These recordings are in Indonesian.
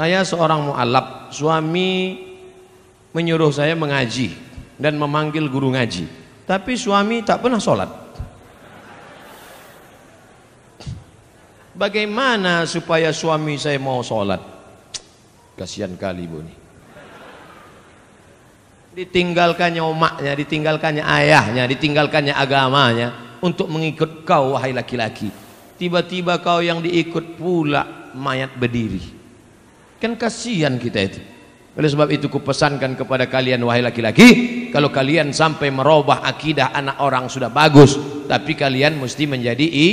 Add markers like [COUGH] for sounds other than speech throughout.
Saya seorang mu'alaf, suami menyuruh saya mengaji dan memanggil guru ngaji. Tapi suami tak pernah sholat. Bagaimana supaya suami saya mau sholat? Kasihan kali ibu nih. Ditinggalkannya omaknya, ditinggalkannya ayahnya, ditinggalkannya agamanya untuk mengikut kau wahai laki-laki. Tiba-tiba kau yang diikut pula mayat berdiri. Kan kasihan kita itu. Oleh sebab itu kupesankan kepada kalian wahai laki-laki, kalau kalian sampai merubah akidah anak orang sudah bagus, tapi kalian mesti menjadi i,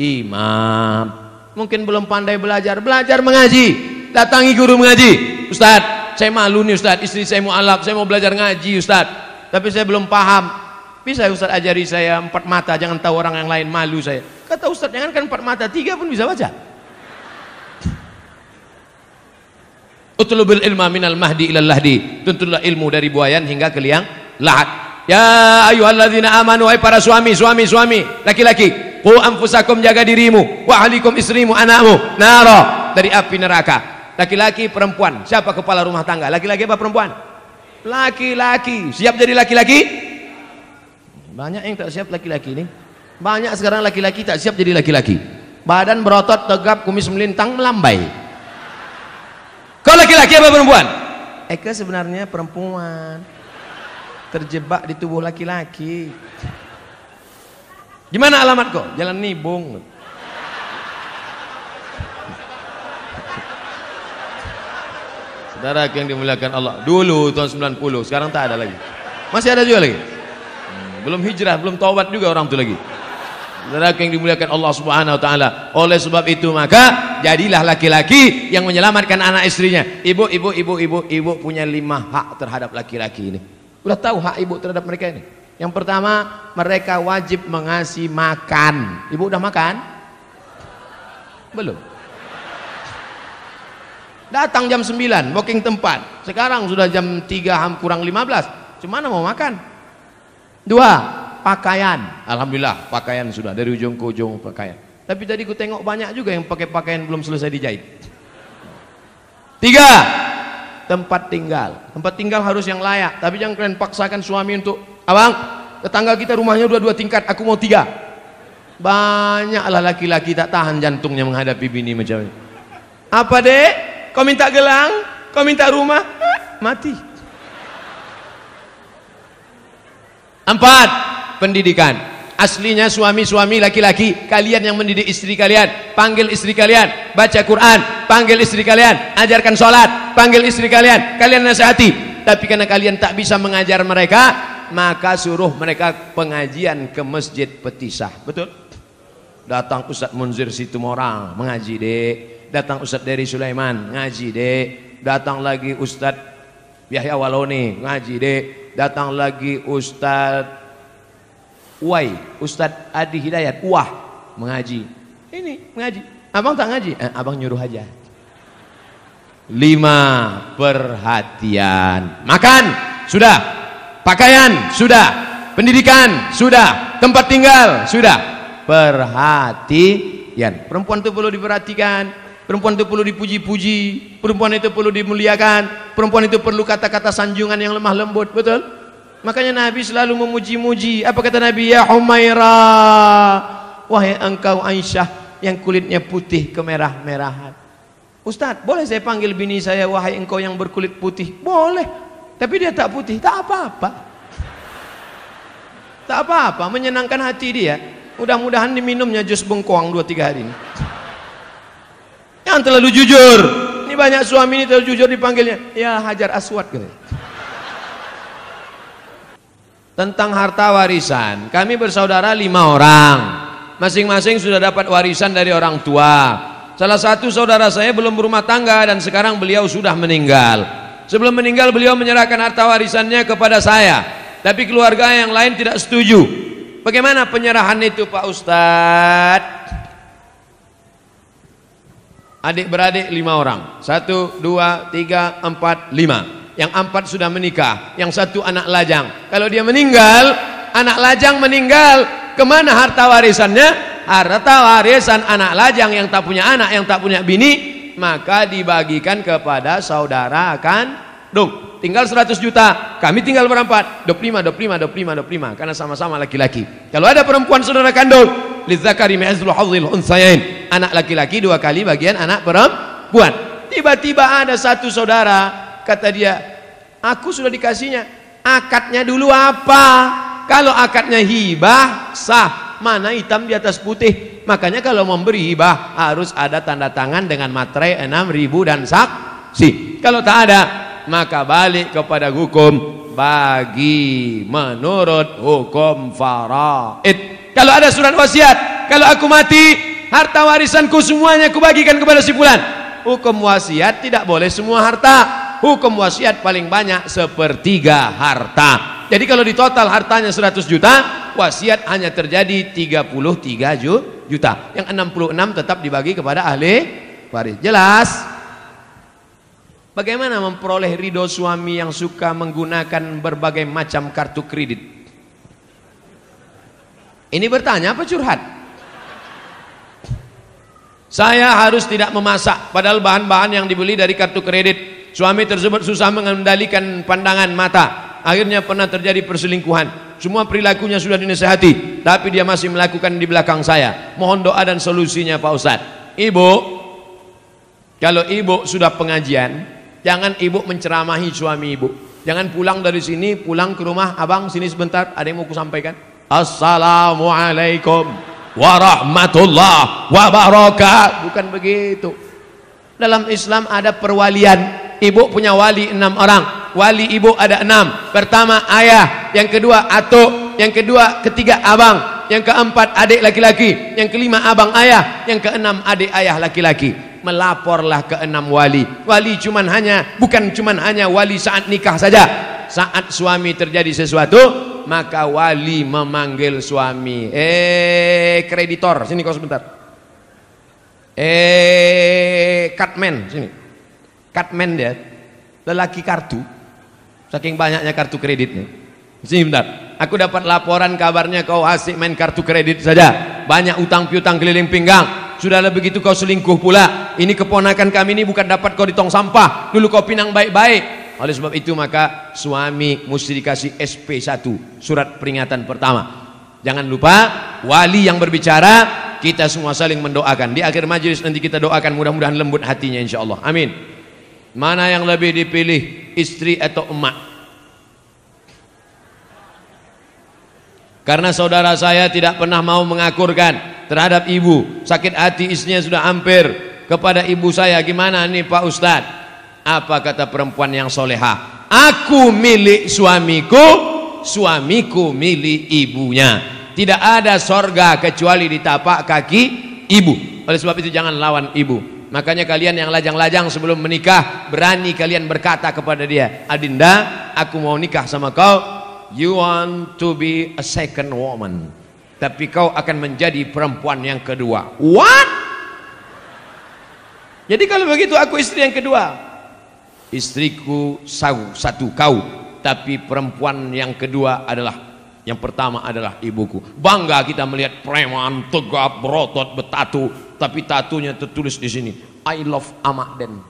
imam. Mungkin belum pandai belajar, belajar mengaji. Datangi guru mengaji. Ustaz, saya malu nih Ustaz, istri saya mau alap, saya mau belajar ngaji Ustaz. Tapi saya belum paham. Bisa Ustaz ajari saya empat mata, jangan tahu orang yang lain malu saya. Kata Ustaz, jangan kan empat mata, tiga pun bisa baca. Utlubil ilma minal mahdi ilal lahdi. Tuntutlah ilmu dari buayan hingga ke liang lahat. Ya ayyuhalladzina amanu hai para suami, suami, suami, laki-laki. Qu anfusakum jaga dirimu wa ahlikum istrimu anakmu nara dari api neraka. Laki-laki perempuan. Siapa kepala rumah tangga? Laki-laki apa perempuan? Laki-laki. Siap jadi laki-laki? Banyak yang tak siap laki-laki ini. Banyak sekarang laki-laki tak siap jadi laki-laki. Badan berotot, tegap, kumis melintang, melambai. Kau laki-laki apa perempuan? Eka sebenarnya perempuan. Terjebak di tubuh laki-laki. Gimana alamat kau? Jalan Nibung. Saudara yang dimuliakan Allah. Dulu tahun 90, sekarang tak ada lagi. Masih ada juga lagi. Hmm, belum hijrah, belum taubat juga orang itu lagi. Saudara yang dimuliakan Allah Subhanahu wa taala. Oleh sebab itu maka jadilah laki-laki yang menyelamatkan anak istrinya. Ibu, ibu, ibu, ibu, ibu punya lima hak terhadap laki-laki ini. Udah tahu hak ibu terhadap mereka ini? Yang pertama, mereka wajib mengasih makan. Ibu udah makan? Belum. Datang jam 9, booking tempat. Sekarang sudah jam 3 kurang 15. Cuma mau makan? Dua, pakaian. Alhamdulillah, pakaian sudah dari ujung ke ujung pakaian. Tapi tadi ku tengok banyak juga yang pakai pakaian belum selesai dijahit. Tiga, tempat tinggal. Tempat tinggal harus yang layak. Tapi jangan kalian paksakan suami untuk, abang, tetangga kita rumahnya dua-dua tingkat, aku mau tiga. Banyaklah laki-laki tak tahan jantungnya menghadapi bini macam ini. Apa dek? Kau minta gelang? Kau minta rumah? [LAUGHS] Mati. Empat, pendidikan aslinya suami-suami laki-laki kalian yang mendidik istri kalian panggil istri kalian baca Quran panggil istri kalian ajarkan sholat panggil istri kalian kalian nasihati. Tapi karena kalian tak bisa mengajar mereka maka suruh mereka pengajian ke masjid petisah. Betul? Datang Ustaz Munzir Situmorang mengaji dek. Datang Ustaz Dari Sulaiman ngaji dek. Datang lagi Ustaz Yahya Waloni ngaji dek. Datang lagi Ustaz Uwai, Ustadz Adi Hidayat, Wah mengaji. Ini mengaji. Abang tak ngaji? Eh, abang nyuruh aja. Lima perhatian. Makan sudah, pakaian sudah, pendidikan sudah, tempat tinggal sudah. Perhatian. Perempuan itu perlu diperhatikan. Perempuan itu perlu dipuji-puji. Perempuan itu perlu dimuliakan. Perempuan itu perlu kata-kata sanjungan yang lemah lembut. Betul? Makanya Nabi selalu memuji-muji. Apa kata Nabi? Ya Humaira. Wahai engkau Aisyah yang kulitnya putih kemerah-merahan. Ustaz, boleh saya panggil bini saya wahai engkau yang berkulit putih? Boleh. Tapi dia tak putih, tak apa-apa. Tak apa-apa, menyenangkan hati dia. Mudah-mudahan diminumnya jus bengkoang 2-3 hari ini. Yang terlalu jujur. Ini banyak suami ini terlalu jujur dipanggilnya. Ya Hajar Aswad gitu tentang harta warisan. Kami bersaudara lima orang. Masing-masing sudah dapat warisan dari orang tua. Salah satu saudara saya belum berumah tangga dan sekarang beliau sudah meninggal. Sebelum meninggal beliau menyerahkan harta warisannya kepada saya. Tapi keluarga yang lain tidak setuju. Bagaimana penyerahan itu Pak Ustadz? Adik beradik lima orang. Satu, dua, tiga, empat, lima yang empat sudah menikah, yang satu anak lajang. Kalau dia meninggal, anak lajang meninggal, ke mana harta warisannya? Harta warisan anak lajang yang tak punya anak, yang tak punya bini, maka dibagikan kepada saudara kandung. Tinggal 100 juta, kami tinggal berempat, 25, 25, 25, 25, karena sama-sama laki-laki. Kalau ada perempuan saudara kandung, lidzakari mi'azlu hadzil unsayain. Anak laki-laki dua kali bagian anak perempuan. Tiba-tiba ada satu saudara, kata dia, aku sudah dikasihnya, akadnya dulu apa? Kalau akadnya hibah, sah. Mana hitam di atas putih? Makanya kalau memberi hibah harus ada tanda tangan dengan materai 6000 dan saksi. Kalau tak ada, maka balik kepada hukum bagi menurut hukum faraid. Kalau ada surat wasiat, kalau aku mati, harta warisanku semuanya aku bagikan kepada si fulan. Hukum wasiat tidak boleh semua harta. Hukum wasiat paling banyak sepertiga harta. Jadi kalau di total hartanya 100 juta, wasiat hanya terjadi 33 juta. Yang 66 tetap dibagi kepada ahli waris. Jelas? Bagaimana memperoleh ridho suami yang suka menggunakan berbagai macam kartu kredit? Ini bertanya apa curhat? Saya harus tidak memasak padahal bahan-bahan yang dibeli dari kartu kredit. Suami tersebut susah mengendalikan pandangan mata. Akhirnya pernah terjadi perselingkuhan. Semua perilakunya sudah dinasehati tapi dia masih melakukan di belakang saya. Mohon doa dan solusinya Pak Ustadz. Ibu kalau ibu sudah pengajian jangan ibu menceramahi suami ibu. Jangan pulang dari sini pulang ke rumah abang sini sebentar ada yang mau kusampaikan Assalamualaikum warahmatullah wabarakatuh. Bukan begitu. Dalam Islam ada perwalian ibu punya wali enam orang. Wali ibu ada enam. Pertama ayah. Yang kedua atuk. Yang kedua ketiga abang. Yang keempat adik laki-laki. Yang kelima abang ayah. Yang keenam adik ayah laki-laki. Melaporlah ke enam wali. Wali cuman hanya bukan cuman hanya wali saat nikah saja. Saat suami terjadi sesuatu maka wali memanggil suami. Eh kreditor. Sini kau sebentar. Eh cutman sini cutman dia lelaki kartu Saking banyaknya kartu kreditnya. Sini bentar. Aku dapat laporan kabarnya kau asik main kartu kredit saja. Banyak utang piutang keliling pinggang. Sudah lebih begitu kau selingkuh pula. Ini keponakan kami ini bukan dapat kau di tong sampah. Dulu kau pinang baik-baik. Oleh sebab itu maka suami mesti dikasih SP1. Surat peringatan pertama. Jangan lupa wali yang berbicara kita semua saling mendoakan. Di akhir majlis nanti kita doakan mudah-mudahan lembut hatinya insyaAllah. Amin. Mana yang lebih dipilih istri atau emak? Karena saudara saya tidak pernah mau mengakurkan terhadap ibu. Sakit hati istrinya sudah hampir kepada ibu saya. Gimana nih Pak Ustadz? Apa kata perempuan yang soleha? Aku milik suamiku, suamiku milik ibunya. Tidak ada sorga kecuali di tapak kaki ibu. Oleh sebab itu jangan lawan ibu. Makanya kalian yang lajang-lajang sebelum menikah berani kalian berkata kepada dia, "Adinda, aku mau nikah sama kau. You want to be a second woman." Tapi kau akan menjadi perempuan yang kedua. What? Jadi kalau begitu aku istri yang kedua. Istriku satu kau, tapi perempuan yang kedua adalah yang pertama adalah ibuku. Bangga kita melihat preman, tegap, berotot, betatu, tapi tatunya tertulis di sini, I love Amakden.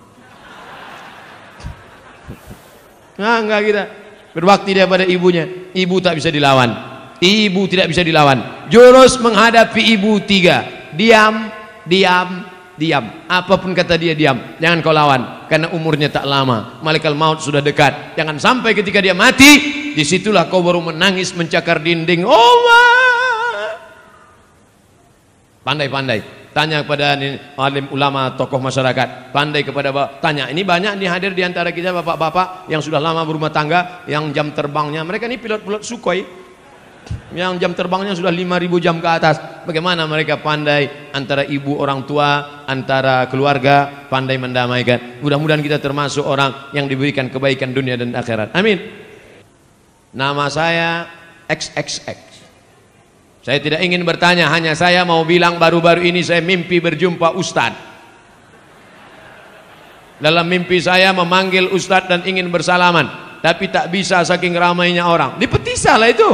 Nah, enggak kita. Berbakti dia pada ibunya. Ibu tak bisa dilawan. Ibu tidak bisa dilawan. Jurus menghadapi ibu tiga. Diam, diam, diam. Apa pun kata dia diam. Jangan kau lawan. Karena umurnya tak lama. Malaikat maut sudah dekat. Jangan sampai ketika dia mati di situlah kau baru menangis mencakar dinding oh pandai-pandai tanya kepada alim ulama tokoh masyarakat. Pandai kepada bapak. Tanya ini banyak nih hadir di antara kita bapak-bapak yang sudah lama berumah tangga yang jam terbangnya? Mereka ini pilot-pilot Sukhoi. Yang jam terbangnya sudah 5000 jam ke atas. Bagaimana mereka pandai antara ibu orang tua antara keluarga pandai mendamaikan? Mudah-mudahan kita termasuk orang yang diberikan kebaikan dunia dan akhirat. Amin. Nama saya XXX. Saya tidak ingin bertanya, hanya saya mau bilang baru-baru ini saya mimpi berjumpa Ustadz. Dalam mimpi saya memanggil Ustadz dan ingin bersalaman. Tapi tak bisa saking ramainya orang. Dipetisah lah itu.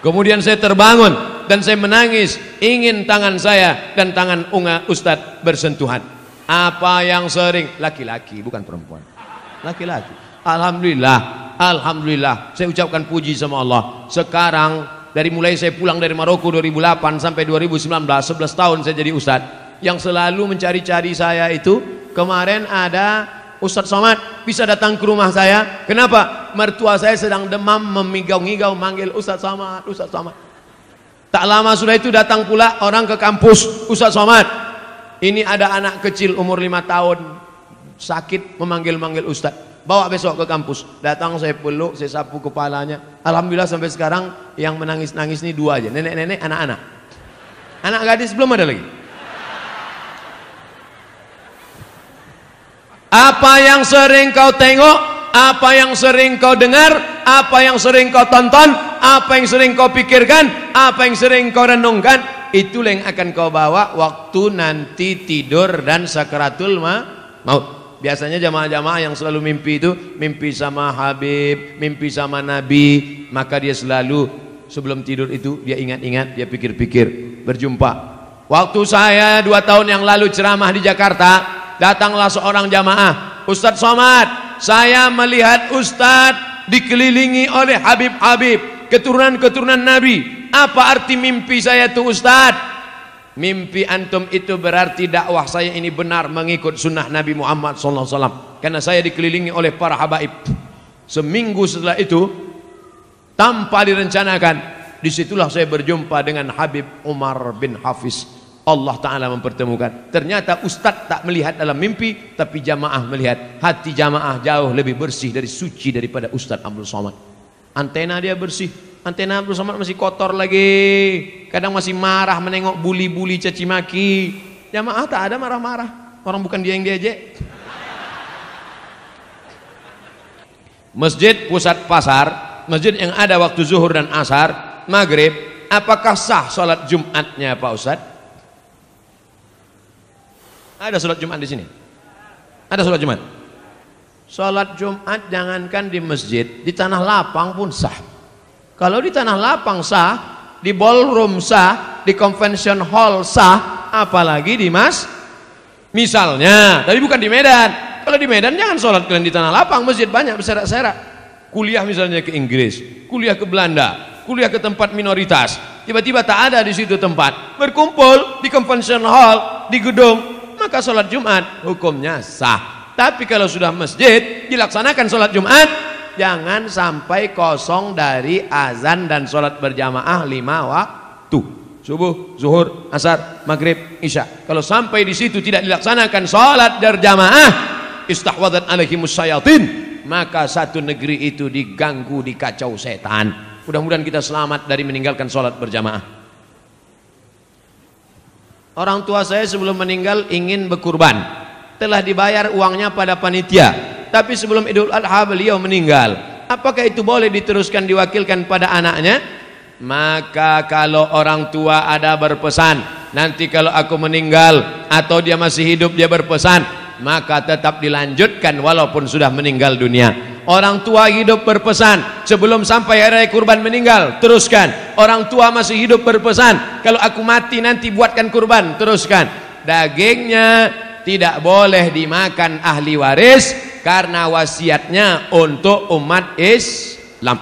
Kemudian saya terbangun. dan saya menangis ingin tangan saya dan tangan unga Ustadz bersentuhan. Apa yang sering laki-laki bukan perempuan. Laki-laki. Alhamdulillah, alhamdulillah. Saya ucapkan puji sama Allah. Sekarang dari mulai saya pulang dari Maroko 2008 sampai 2019, 11 tahun saya jadi ustadz. Yang selalu mencari-cari saya itu kemarin ada Ustadz Somad bisa datang ke rumah saya. Kenapa? Mertua saya sedang demam memigau-ngigau manggil Ustadz Somad, Ustadz Somad. Tak lama sudah itu datang pula orang ke kampus Ustadz Somad. Ini ada anak kecil umur lima tahun sakit memanggil-manggil Ustadz bawa besok ke kampus. Datang saya peluk saya sapu kepalanya. Alhamdulillah sampai sekarang yang menangis-nangis ini dua aja. Nenek-nenek anak-anak. Anak gadis belum ada lagi. Apa yang sering kau tengok apa yang sering kau dengar apa yang sering kau tonton apa yang sering kau pikirkan apa yang sering kau renungkan itulah yang akan kau bawa waktu nanti tidur dan sakaratul maut Biasanya jamaah-jamaah yang selalu mimpi itu mimpi sama Habib, mimpi sama Nabi, maka dia selalu sebelum tidur itu dia ingat-ingat, dia pikir-pikir, berjumpa. Waktu saya dua tahun yang lalu ceramah di Jakarta, datanglah seorang jamaah, Ustadz Somad, saya melihat Ustadz dikelilingi oleh Habib-Habib, keturunan-keturunan Nabi. Apa arti mimpi saya itu Ustadz? Mimpi antum itu berarti dakwah saya ini benar mengikut sunnah Nabi Muhammad SAW. Karena saya dikelilingi oleh para habaib. Seminggu setelah itu, tanpa direncanakan, di situlah saya berjumpa dengan Habib Umar bin Hafiz. Allah Ta'ala mempertemukan. Ternyata Ustadz tak melihat dalam mimpi, tapi jamaah melihat. Hati jamaah jauh lebih bersih dari suci daripada Ustadz Abdul Somad. Antena dia bersih, antena Abdul Somad masih kotor lagi kadang masih marah menengok buli-buli caci maki. Jamaah tak ada marah-marah. Orang bukan dia yang diajak masjid pusat pasar masjid yang ada waktu zuhur dan asar maghrib apakah sah sholat jumatnya Pak Ustad ada sholat jumat di sini? Ada sholat jumat? Sholat jumat jangankan di masjid di tanah lapang pun sah. Kalau di tanah lapang sah, di ballroom sah, di convention hall sah, apalagi di mas. Misalnya, tapi bukan di Medan. Kalau di Medan jangan sholat kalian di tanah lapang, masjid banyak berserak-serak. Kuliah misalnya ke Inggris, kuliah ke Belanda, kuliah ke tempat minoritas. Tiba-tiba tak ada di situ tempat. Berkumpul di convention hall, di gedung, maka sholat Jumat hukumnya sah. Tapi kalau sudah masjid, dilaksanakan sholat Jumat, jangan sampai kosong dari azan dan sholat berjamaah lima waktu. Subuh, zuhur, asar, maghrib, isya. Kalau sampai di situ tidak dilaksanakan sholat berjamaah istahwadat alaihimus syayatin maka satu negeri itu diganggu, dikacau setan. Mudah-mudahan kita selamat dari meninggalkan sholat berjamaah. Orang tua saya sebelum meninggal ingin berkurban. Telah dibayar uangnya pada panitia tapi sebelum Idul Adha beliau meninggal. Apakah itu boleh diteruskan diwakilkan pada anaknya? Maka kalau orang tua ada berpesan, nanti kalau aku meninggal atau dia masih hidup dia berpesan, maka tetap dilanjutkan walaupun sudah meninggal dunia. Orang tua hidup berpesan sebelum sampai hari kurban meninggal, teruskan. Orang tua masih hidup berpesan, kalau aku mati nanti buatkan kurban, teruskan. Dagingnya tidak boleh dimakan ahli waris karena wasiatnya untuk umat Islam.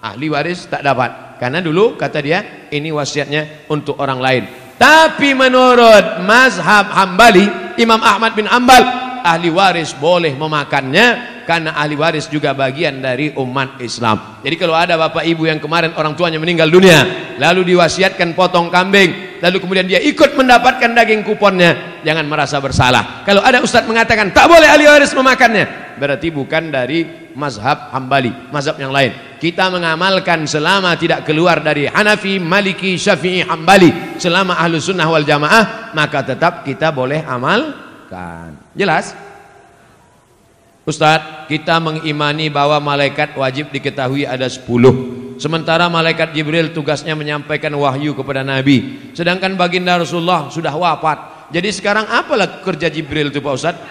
Ahli waris tak dapat. Karena dulu kata dia ini wasiatnya untuk orang lain. Tapi menurut mazhab Hambali, Imam Ahmad bin Ambal, ahli waris boleh memakannya karena ahli waris juga bagian dari umat Islam. Jadi kalau ada bapak ibu yang kemarin orang tuanya meninggal dunia, lalu diwasiatkan potong kambing, lalu kemudian dia ikut mendapatkan daging kuponnya, jangan merasa bersalah. Kalau ada ustadz mengatakan tak boleh ahli waris memakannya, berarti bukan dari mazhab Hambali, mazhab yang lain. Kita mengamalkan selama tidak keluar dari Hanafi, Maliki, Syafi'i, Hambali, selama ahlu sunnah wal jamaah, maka tetap kita boleh amalkan. Jelas? Ustadz, kita mengimani bahwa malaikat wajib diketahui ada 10. Sementara malaikat Jibril tugasnya menyampaikan wahyu kepada Nabi. Sedangkan baginda Rasulullah sudah wafat. Jadi sekarang apalah kerja Jibril itu Pak Ustadz?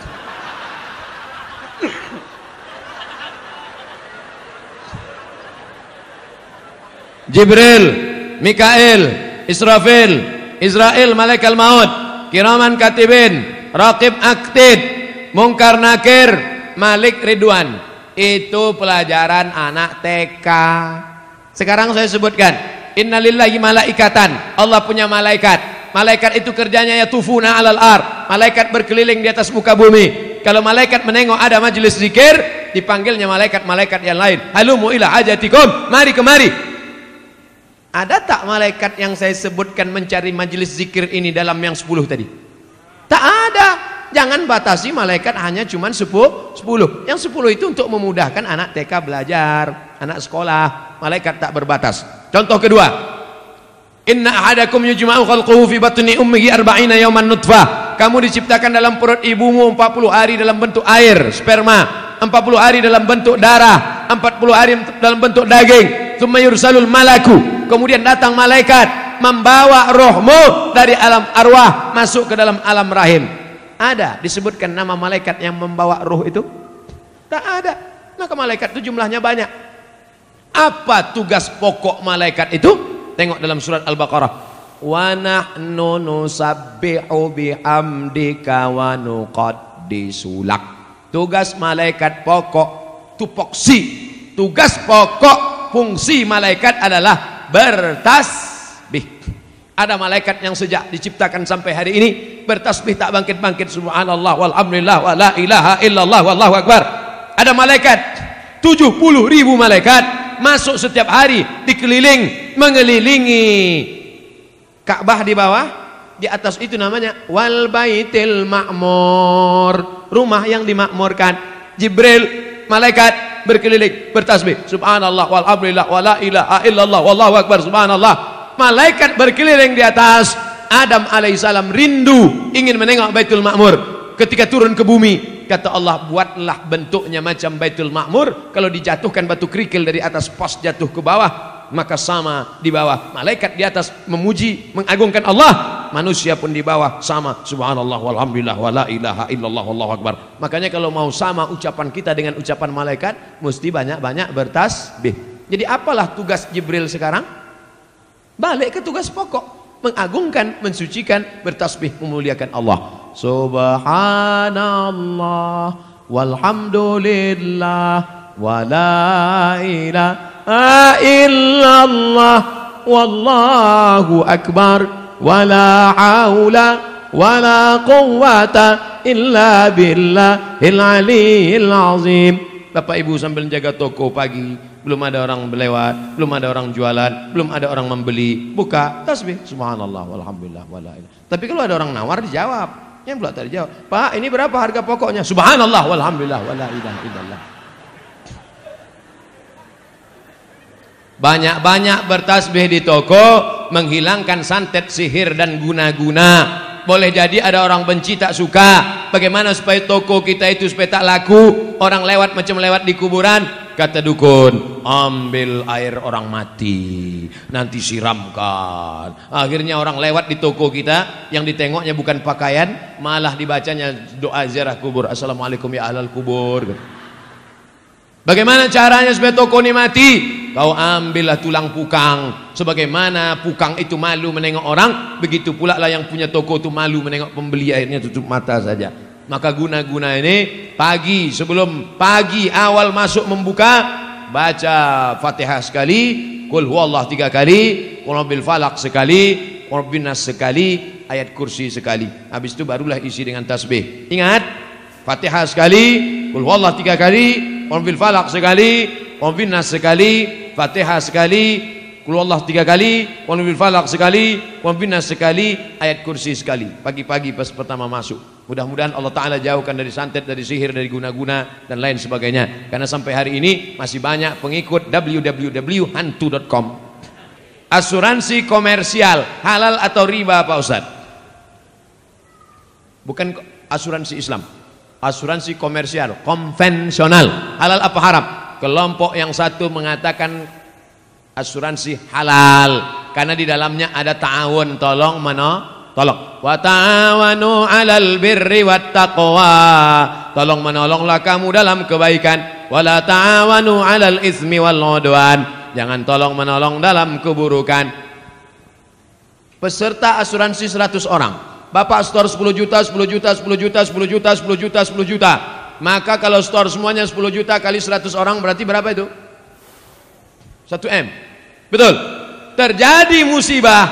Jibril, Mikael, Israfil Israel malaikat maut kiraman katibin raqib aktid mungkar nakir malik ridwan. Itu pelajaran anak TK sekarang saya sebutkan innalillahi malaikatan. Allah punya malaikat. Malaikat itu kerjanya ya tufuna alal ar. Malaikat berkeliling di atas muka bumi. Kalau malaikat menengok ada majelis zikir dipanggilnya malaikat-malaikat yang lain. Halumu ila ajatikum? Mari kemari. Ada tak malaikat yang saya sebutkan mencari majelis zikir ini dalam yang 10 tadi tak ada jangan batasi malaikat hanya cuma 10 10 yang 10 itu untuk memudahkan anak TK belajar anak sekolah malaikat tak berbatas contoh kedua Inna ahadakum yujma'u khalquhu fi batni ummihi arba'ina yawman nutfah. Kamu diciptakan dalam perut ibumu 40 hari dalam bentuk air, sperma. 40 hari dalam bentuk darah, 40 hari dalam bentuk daging. Tsumma yursalul malaku. Kemudian datang malaikat membawa rohmu dari alam arwah masuk ke dalam alam rahim. Ada disebutkan nama malaikat yang membawa roh itu? Tak ada. Maka malaikat itu jumlahnya banyak. Apa tugas pokok malaikat itu? Tengok dalam surat Al-Baqarah. Wa nahnu nusabbihu bihamdika wa nuqaddisu lak. Tugas malaikat pokok tupoksi. Tugas pokok fungsi malaikat adalah bertasbih. Ada malaikat yang sejak diciptakan sampai hari ini bertasbih tak bangkit-bangkit. Subhanallah walhamdulillah wa la ilaha illallah wallahu akbar. Ada malaikat 70 ribu malaikat masuk setiap hari dikeliling mengelilingi Ka'bah di bawah. Di atas itu namanya wal baitil ma'mur. Rumah yang dimakmurkan. Jibril malaikat berkeliling bertasbih. Subhanallah walhamdulillah wala ilaha illallah wallahu akbar. Subhanallah malaikat berkeliling di atas. Adam alaihissalam rindu ingin menengok Baitul Ma'mur. Ketika turun ke bumi kata Allah buatlah bentuknya macam Baitul Ma'mur. Kalau dijatuhkan batu kerikil dari atas pos jatuh ke bawah maka sama di bawah. Malaikat di atas memuji mengagungkan Allah. Manusia pun di bawah sama. Subhanallah walhamdulillah wala ilaha illallah wallahu akbar. Makanya kalau mau sama ucapan kita dengan ucapan malaikat mesti banyak-banyak bertasbih. Jadi apalah tugas Jibril sekarang balik ke tugas pokok. Mengagungkan mensucikan bertasbih memuliakan Allah. Subhanallah walhamdulillah wala ilaha illallah wallahu akbar wala haula wala quwwata illa billahil aliyil azim. Bapak Ibu sambil jaga toko pagi belum ada orang berlewat, belum ada orang jualan, belum ada orang membeli, buka tasbih subhanallah walhamdulillah wala. Tapi kalau ada orang nawar dijawab. Yang pula tak dijawab. Pak, ini berapa harga pokoknya? Subhanallah walhamdulillah wala ilaha illallah. Banyak-banyak bertasbih di toko menghilangkan santet sihir dan guna-guna. Boleh jadi ada orang benci tak suka. Bagaimana supaya toko kita itu supaya tak laku? Orang lewat macam lewat di kuburan, Kata dukun, ambil air orang mati, nanti siramkan. Akhirnya orang lewat di toko kita, yang ditengoknya bukan pakaian, malah dibacanya doa ziarah kubur. Assalamualaikum ya ahlal kubur. Bagaimana caranya supaya toko ini mati? Kau ambillah tulang pukang. Sebagaimana pukang itu malu menengok orang, begitu pula lah yang punya toko itu malu menengok pembeli akhirnya tutup mata saja. Maka guna-guna ini pagi sebelum pagi awal masuk membuka baca Fatihah sekali, Qul huwallah tiga kali, Qul falak sekali, Qul binas sekali, ayat kursi sekali. Habis itu barulah isi dengan tasbih. Ingat, Fatihah sekali, Qul huwallah tiga kali, Qul falak sekali, Qul binas sekali, Fatihah sekali, Qul Allah tiga kali, Qul bil falak sekali, Qul binas sekali, ayat kursi sekali. Pagi-pagi pas pertama masuk. Mudah-mudahan Allah Ta'ala jauhkan dari santet, dari sihir, dari guna-guna dan lain sebagainya. Karena sampai hari ini masih banyak pengikut www.hantu.com. Asuransi komersial, halal atau riba Pak Ustaz? Bukan asuransi Islam. Asuransi komersial, konvensional. Halal apa haram? Kelompok yang satu mengatakan asuransi halal. Karena di dalamnya ada ta'awun, tolong mana Tolong. Wa ta'awanu 'alal birri wat taqwa. Tolong menolonglah kamu dalam kebaikan. Wa la ta'awanu 'alal ismi wal 'udwan. Jangan tolong menolong dalam keburukan. peserta asuransi 100 orang bapak store 10 juta 10 juta 10 juta 10 juta 10 juta 10 juta maka kalau store semuanya 10 juta kali 100 orang berarti berapa itu 1 M betul terjadi musibah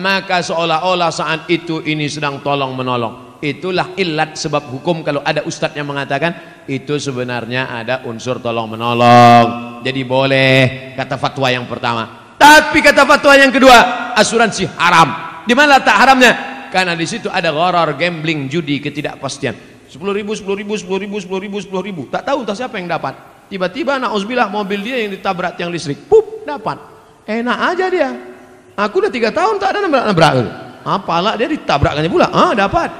maka seolah-olah saat itu ini sedang tolong menolong itulah ilat sebab hukum kalau ada ustadz yang mengatakan itu sebenarnya ada unsur tolong menolong jadi boleh kata fatwa yang pertama tapi kata fatwa yang kedua, asuransi haram. Di mana tak haramnya? Karena di situ ada gharar, gambling, judi, ketidakpastian. 10 ribu, 10 ribu, 10 ribu, 10 ribu, 10 ribu. Tak tahu entah siapa yang dapat. Tiba-tiba na'uzubillah mobil dia yang ditabrak tiang listrik. Pup, dapat. Enak aja dia. Aku udah 3 tahun tak ada nabrak-nabrak. Apalah dia ditabrakkannya pula. Ah, dapat.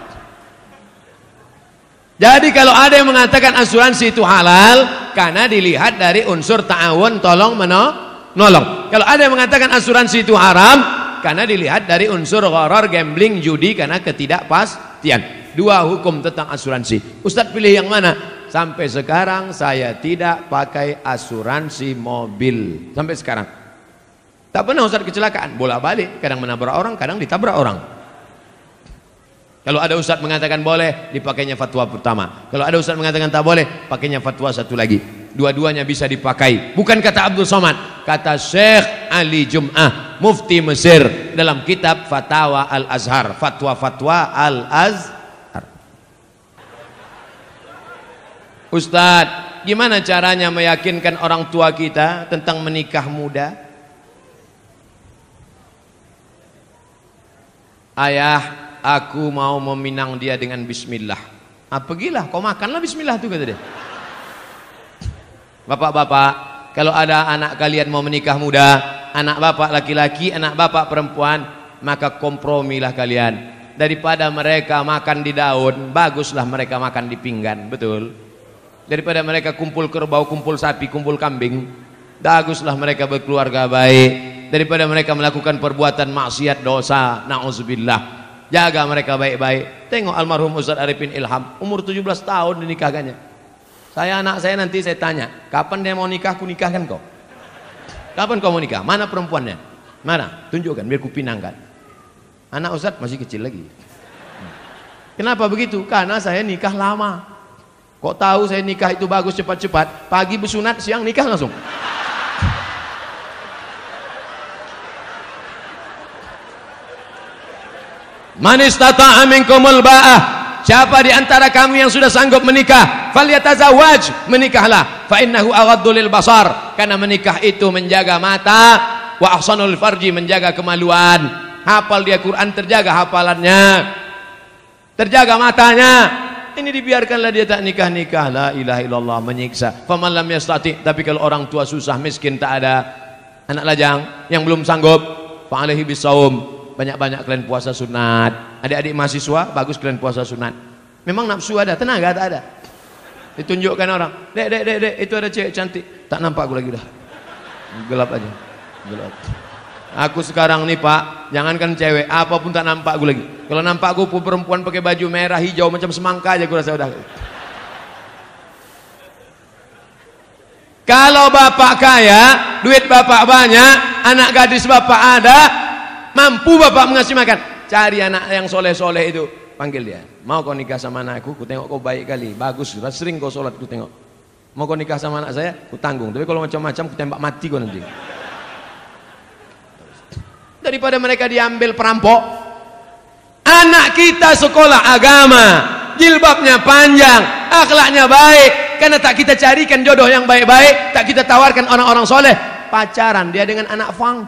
Jadi kalau ada yang mengatakan asuransi itu halal karena dilihat dari unsur ta'awun tolong menolong nolong. Kalau ada yang mengatakan asuransi itu haram karena dilihat dari unsur gharar, gambling, judi karena ketidakpastian. Dua hukum tentang asuransi. Ustadz pilih yang mana? Sampai sekarang saya tidak pakai asuransi mobil. Sampai sekarang. Tak pernah Ustadz kecelakaan. Bola balik. Kadang menabrak orang, kadang ditabrak orang. Kalau ada ustadz mengatakan boleh, dipakainya fatwa pertama. Kalau ada ustadz mengatakan tak boleh, pakainya fatwa satu lagi. Dua-duanya bisa dipakai. Bukan kata Abdul Somad, kata Syekh Ali Jum'ah, mufti Mesir dalam kitab Fatwa Al-Azhar, fatwa-fatwa Al-Azhar. Ustadz, gimana caranya meyakinkan orang tua kita tentang menikah muda? Ayah, aku mau meminang dia dengan bismillah. Ah, pergilah, kau makanlah bismillah tu kata dia. Bapak-bapak, kalau ada anak kalian mau menikah muda, anak bapak laki-laki, anak bapak perempuan, maka kompromilah kalian. Daripada mereka makan di daun, baguslah mereka makan di pinggan, betul? Daripada mereka kumpul kerbau, kumpul sapi, kumpul kambing, baguslah mereka berkeluarga baik. Daripada mereka melakukan perbuatan maksiat dosa, na'udzubillah Jaga mereka baik-baik. Tengok almarhum Ustaz Arifin Ilham, umur 17 tahun dinikahkannya. Saya anak saya nanti saya tanya, kapan dia mau nikah, ku nikahkan kau. Kapan kau mau nikah? Mana perempuannya? Mana? Tunjukkan biar ku pinangkan. Anak Ustaz masih kecil lagi. Kenapa begitu? Karena saya nikah lama. Kok tahu saya nikah itu bagus cepat-cepat? Pagi bersunat, siang nikah langsung. Man istata'a minkumul ba'ah. Siapa di antara kami yang sudah sanggup menikah, falyatazawwaj, menikahlah. Fa innahu aghaddu basar. Karena menikah itu menjaga mata, wa ahsanul farji menjaga kemaluan. Hafal dia Quran terjaga hafalannya. Terjaga matanya. Ini dibiarkanlah dia tak nikah-nikah. La ilaha illallah menyiksa. Faman yastati. Tapi kalau orang tua susah miskin tak ada anak lajang yang belum sanggup, fa alaihi bisawm banyak-banyak kalian puasa sunat. Adik-adik mahasiswa, bagus kalian puasa sunat. Memang nafsu ada, tenaga tak ada. Ditunjukkan orang, dek, dek, dek, dek, itu ada cewek cantik. Tak nampak aku lagi dah. Gelap aja. Gelap. Aku sekarang nih pak, jangankan cewek, apa pun tak nampak aku lagi. Kalau nampak aku perempuan pakai baju merah hijau macam semangka aja aku rasa udah. Kalau bapak kaya, duit bapak banyak, anak gadis bapak ada, Mampu bapak mengasih makan. Cari anak yang soleh-soleh itu. Panggil dia. Mau kau nikah sama anakku? Ku tengok kau baik kali. Bagus. Sering kau sholat ku tengok. Mau kau nikah sama anak saya? Ku tanggung. Tapi kalau macam-macam ku tembak mati kau nanti. Daripada mereka diambil perampok. Anak kita sekolah agama. Jilbabnya panjang. Akhlaknya baik. Karena tak kita carikan jodoh yang baik-baik. Tak kita tawarkan orang-orang soleh. Pacaran dia dengan anak fang.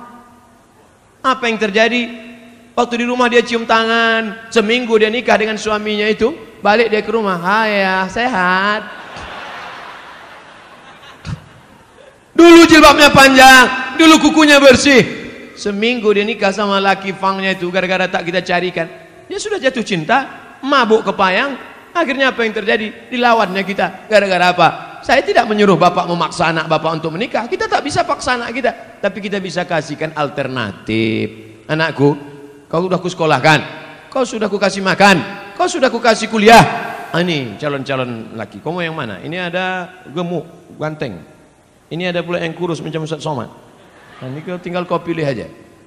Apa yang terjadi? Waktu di rumah dia cium tangan, seminggu dia nikah dengan suaminya itu, balik dia ke rumah, "Hai ya, sehat." Dulu jilbabnya panjang, dulu kukunya bersih. Seminggu dia nikah sama laki fangnya itu gara-gara tak kita carikan. Dia sudah jatuh cinta, mabuk kepayang, akhirnya apa yang terjadi? Dilawannya kita. Gara-gara apa? Saya tidak menyuruh bapak memaksa anak bapak untuk menikah. Kita tak bisa paksa anak kita. Tapi kita bisa kasihkan alternatif. Anakku, kau sudah kusekolahkan. Kau sudah ku kasih makan. Kau sudah ku kasih kuliah. Ah, ini calon-calon laki. Kau mau yang mana? Ini ada gemuk, ganteng. Ini ada pula yang kurus macam Ustaz Somad. Nah, ini tinggal kau pilih aja.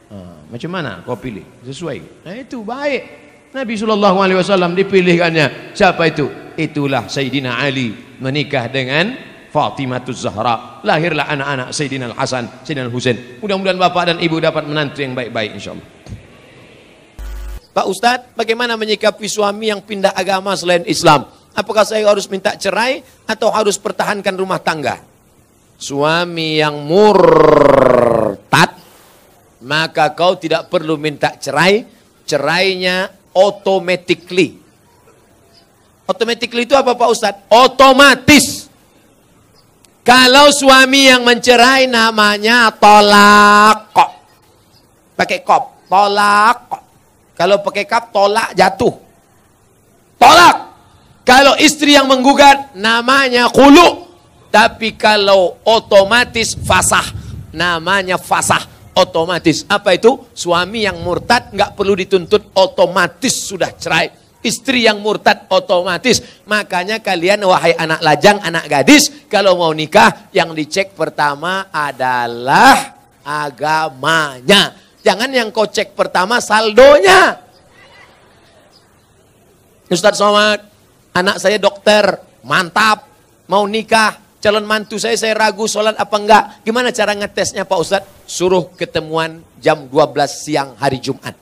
Ah, macam mana kau pilih? Sesuai. Nah, itu baik. Nabi sallallahu alaihi wasallam dipilihkannya. Siapa itu? Itulah Sayyidina Ali menikah dengan Fatimah Zahra. Lahirlah anak-anak Sayyidina Al-Hasan, Sayyidina Al-Husain. Mudah-mudahan bapak dan ibu dapat menantu yang baik-baik insyaallah. Pak Ustadz, bagaimana menyikapi suami yang pindah agama selain Islam? Apakah saya harus minta cerai atau harus pertahankan rumah tangga? Suami yang murtad, maka kau tidak perlu minta cerai, cerainya automatically. Automatically itu apa Pak Ustadz? Otomatis. Kalau suami yang mencerai namanya tolak kok. Pakai kop, tolak kok. Kalau pakai kap, tolak jatuh. Tolak. Kalau istri yang menggugat namanya kulu. Tapi kalau otomatis fasah namanya fasah otomatis. Apa itu? Suami yang murtad nggak perlu dituntut otomatis sudah cerai. Istri yang murtad otomatis. Makanya kalian wahai anak lajang, anak gadis, kalau mau nikah yang dicek pertama adalah agamanya. Jangan yang kau cek pertama saldonya. Ustaz Somad, anak saya dokter, mantap, mau nikah, calon mantu saya saya ragu sholat apa enggak. Gimana cara ngetesnya Pak Ustadz? Suruh ketemuan jam 12 siang hari Jumat.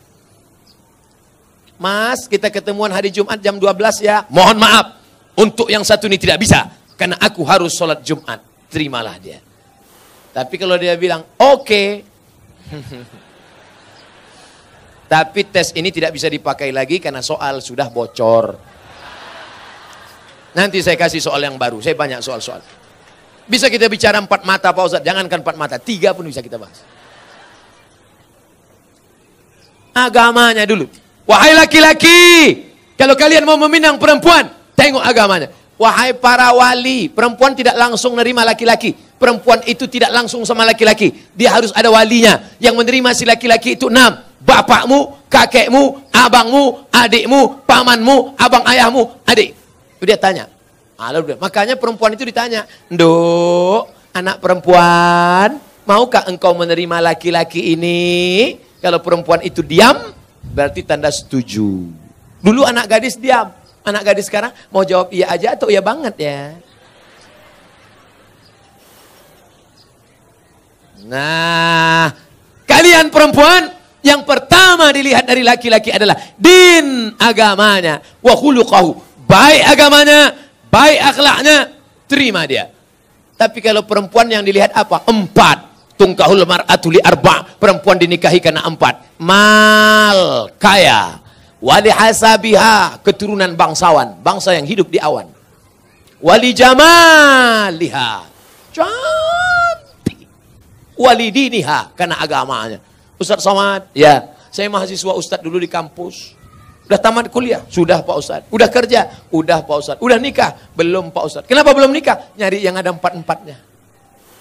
Mas, kita ketemuan hari Jumat jam 12 ya. Mohon maaf, untuk yang satu ini tidak bisa. Karena aku harus sholat Jumat. Terimalah dia. Tapi kalau dia bilang, oke. [LAUGHS] Tapi tes ini tidak bisa dipakai lagi karena soal sudah bocor. Nanti saya kasih soal yang baru. Saya banyak soal-soal. Bisa kita bicara empat mata Pak Ustaz. Jangankan empat mata. Tiga pun bisa kita bahas. Agamanya dulu. Wahai laki-laki. Kalau kalian mau meminang perempuan. Tengok agamanya. Wahai para wali. Perempuan tidak langsung menerima laki-laki. Perempuan itu tidak langsung sama laki-laki. Dia harus ada walinya. Yang menerima si laki-laki itu enam. Bapakmu, kakekmu, abangmu, adikmu, pamanmu, abang ayahmu, adik. Dia tanya. Lalu, makanya perempuan itu ditanya. Nduk, anak perempuan, maukah engkau menerima laki-laki ini? Kalau perempuan itu diam, berarti tanda setuju. Dulu anak gadis diam. Anak gadis sekarang mau jawab iya aja atau iya banget ya. Nah, kalian perempuan yang pertama dilihat dari laki-laki adalah din agamanya wa khuluquhu. Baik agamanya, baik akhlaknya, terima dia. Tapi kalau perempuan yang dilihat apa? Empat. Tungkahul mar'atu li arba. Perempuan dinikahi karena empat. Mal, kaya. Wali hasabiha, keturunan bangsawan. Bangsa yang hidup di awan. Wali jamaliha. Cantik. Wali diniha, karena agamanya. Ustaz Somad, ya. Saya mahasiswa Ustaz dulu di kampus. Udah tamat kuliah? Sudah Pak Ustaz. Udah kerja? Udah Pak Ustaz. Udah nikah? Belum Pak Ustaz. Kenapa belum nikah? Nyari yang ada empat-empatnya.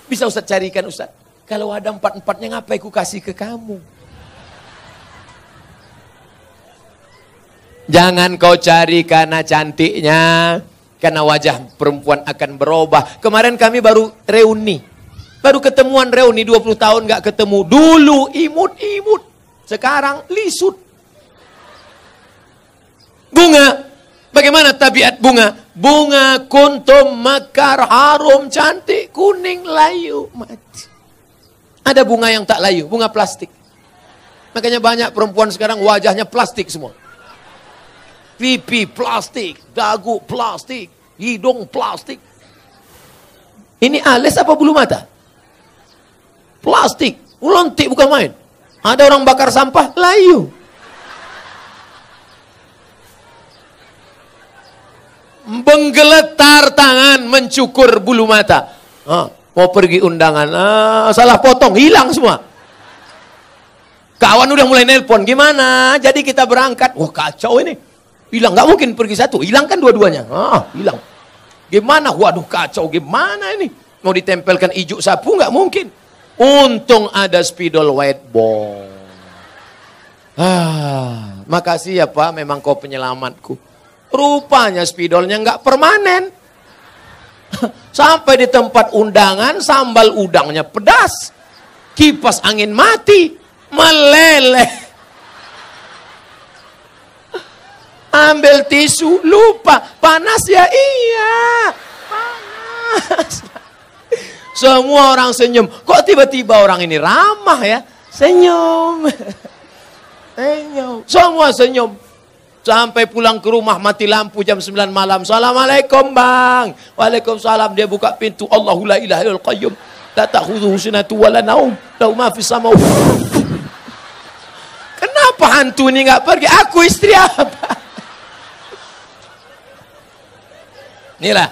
Bisa Ustaz carikan Ustaz. Kalau ada empat-empatnya ngapain ku kasih ke kamu? Jangan kau cari karena cantiknya. Karena wajah perempuan akan berubah. Kemarin kami baru reuni. Baru ketemuan reuni 20 tahun gak ketemu. Dulu imut-imut. Sekarang lisut. Bunga. Bagaimana tabiat bunga? Bunga kuntum mekar harum cantik kuning layu mati. Ada bunga yang tak layu, bunga plastik. Makanya banyak perempuan sekarang wajahnya plastik semua. Pipi plastik, dagu plastik, hidung plastik. Ini alis apa bulu mata? Plastik. Ulontik bukan main. Ada orang bakar sampah, layu. Menggeletar tangan, mencukur bulu mata. Ah, mau pergi undangan, ah, salah potong, hilang semua. Kawan udah mulai nelpon, gimana? Jadi kita berangkat. Wah kacau ini. Hilang, nggak mungkin pergi satu. Hilang kan dua-duanya. Ah, hilang. Gimana? Waduh kacau, gimana ini? Mau ditempelkan ijuk sapu nggak mungkin. Untung ada spidol white ball. Ah, makasih ya Pak, memang kau penyelamatku. Rupanya spidolnya nggak permanen. Sampai di tempat undangan, sambal udangnya pedas. Kipas angin mati. Meleleh. Ambil tisu, lupa. Panas ya? Iya. Panas. Semua orang senyum. Kok tiba-tiba orang ini ramah ya? Senyum. Senyum. Semua senyum. Sampai pulang ke rumah mati lampu jam 9 malam. Assalamualaikum bang. Waalaikumsalam. Dia buka pintu. Allahu la ilaha ilal qayyum. La ta'khudhuhu sinatu wa la naum. Lahu ma fis sama. Kenapa hantu ini nggak pergi? Aku istri apa? Inilah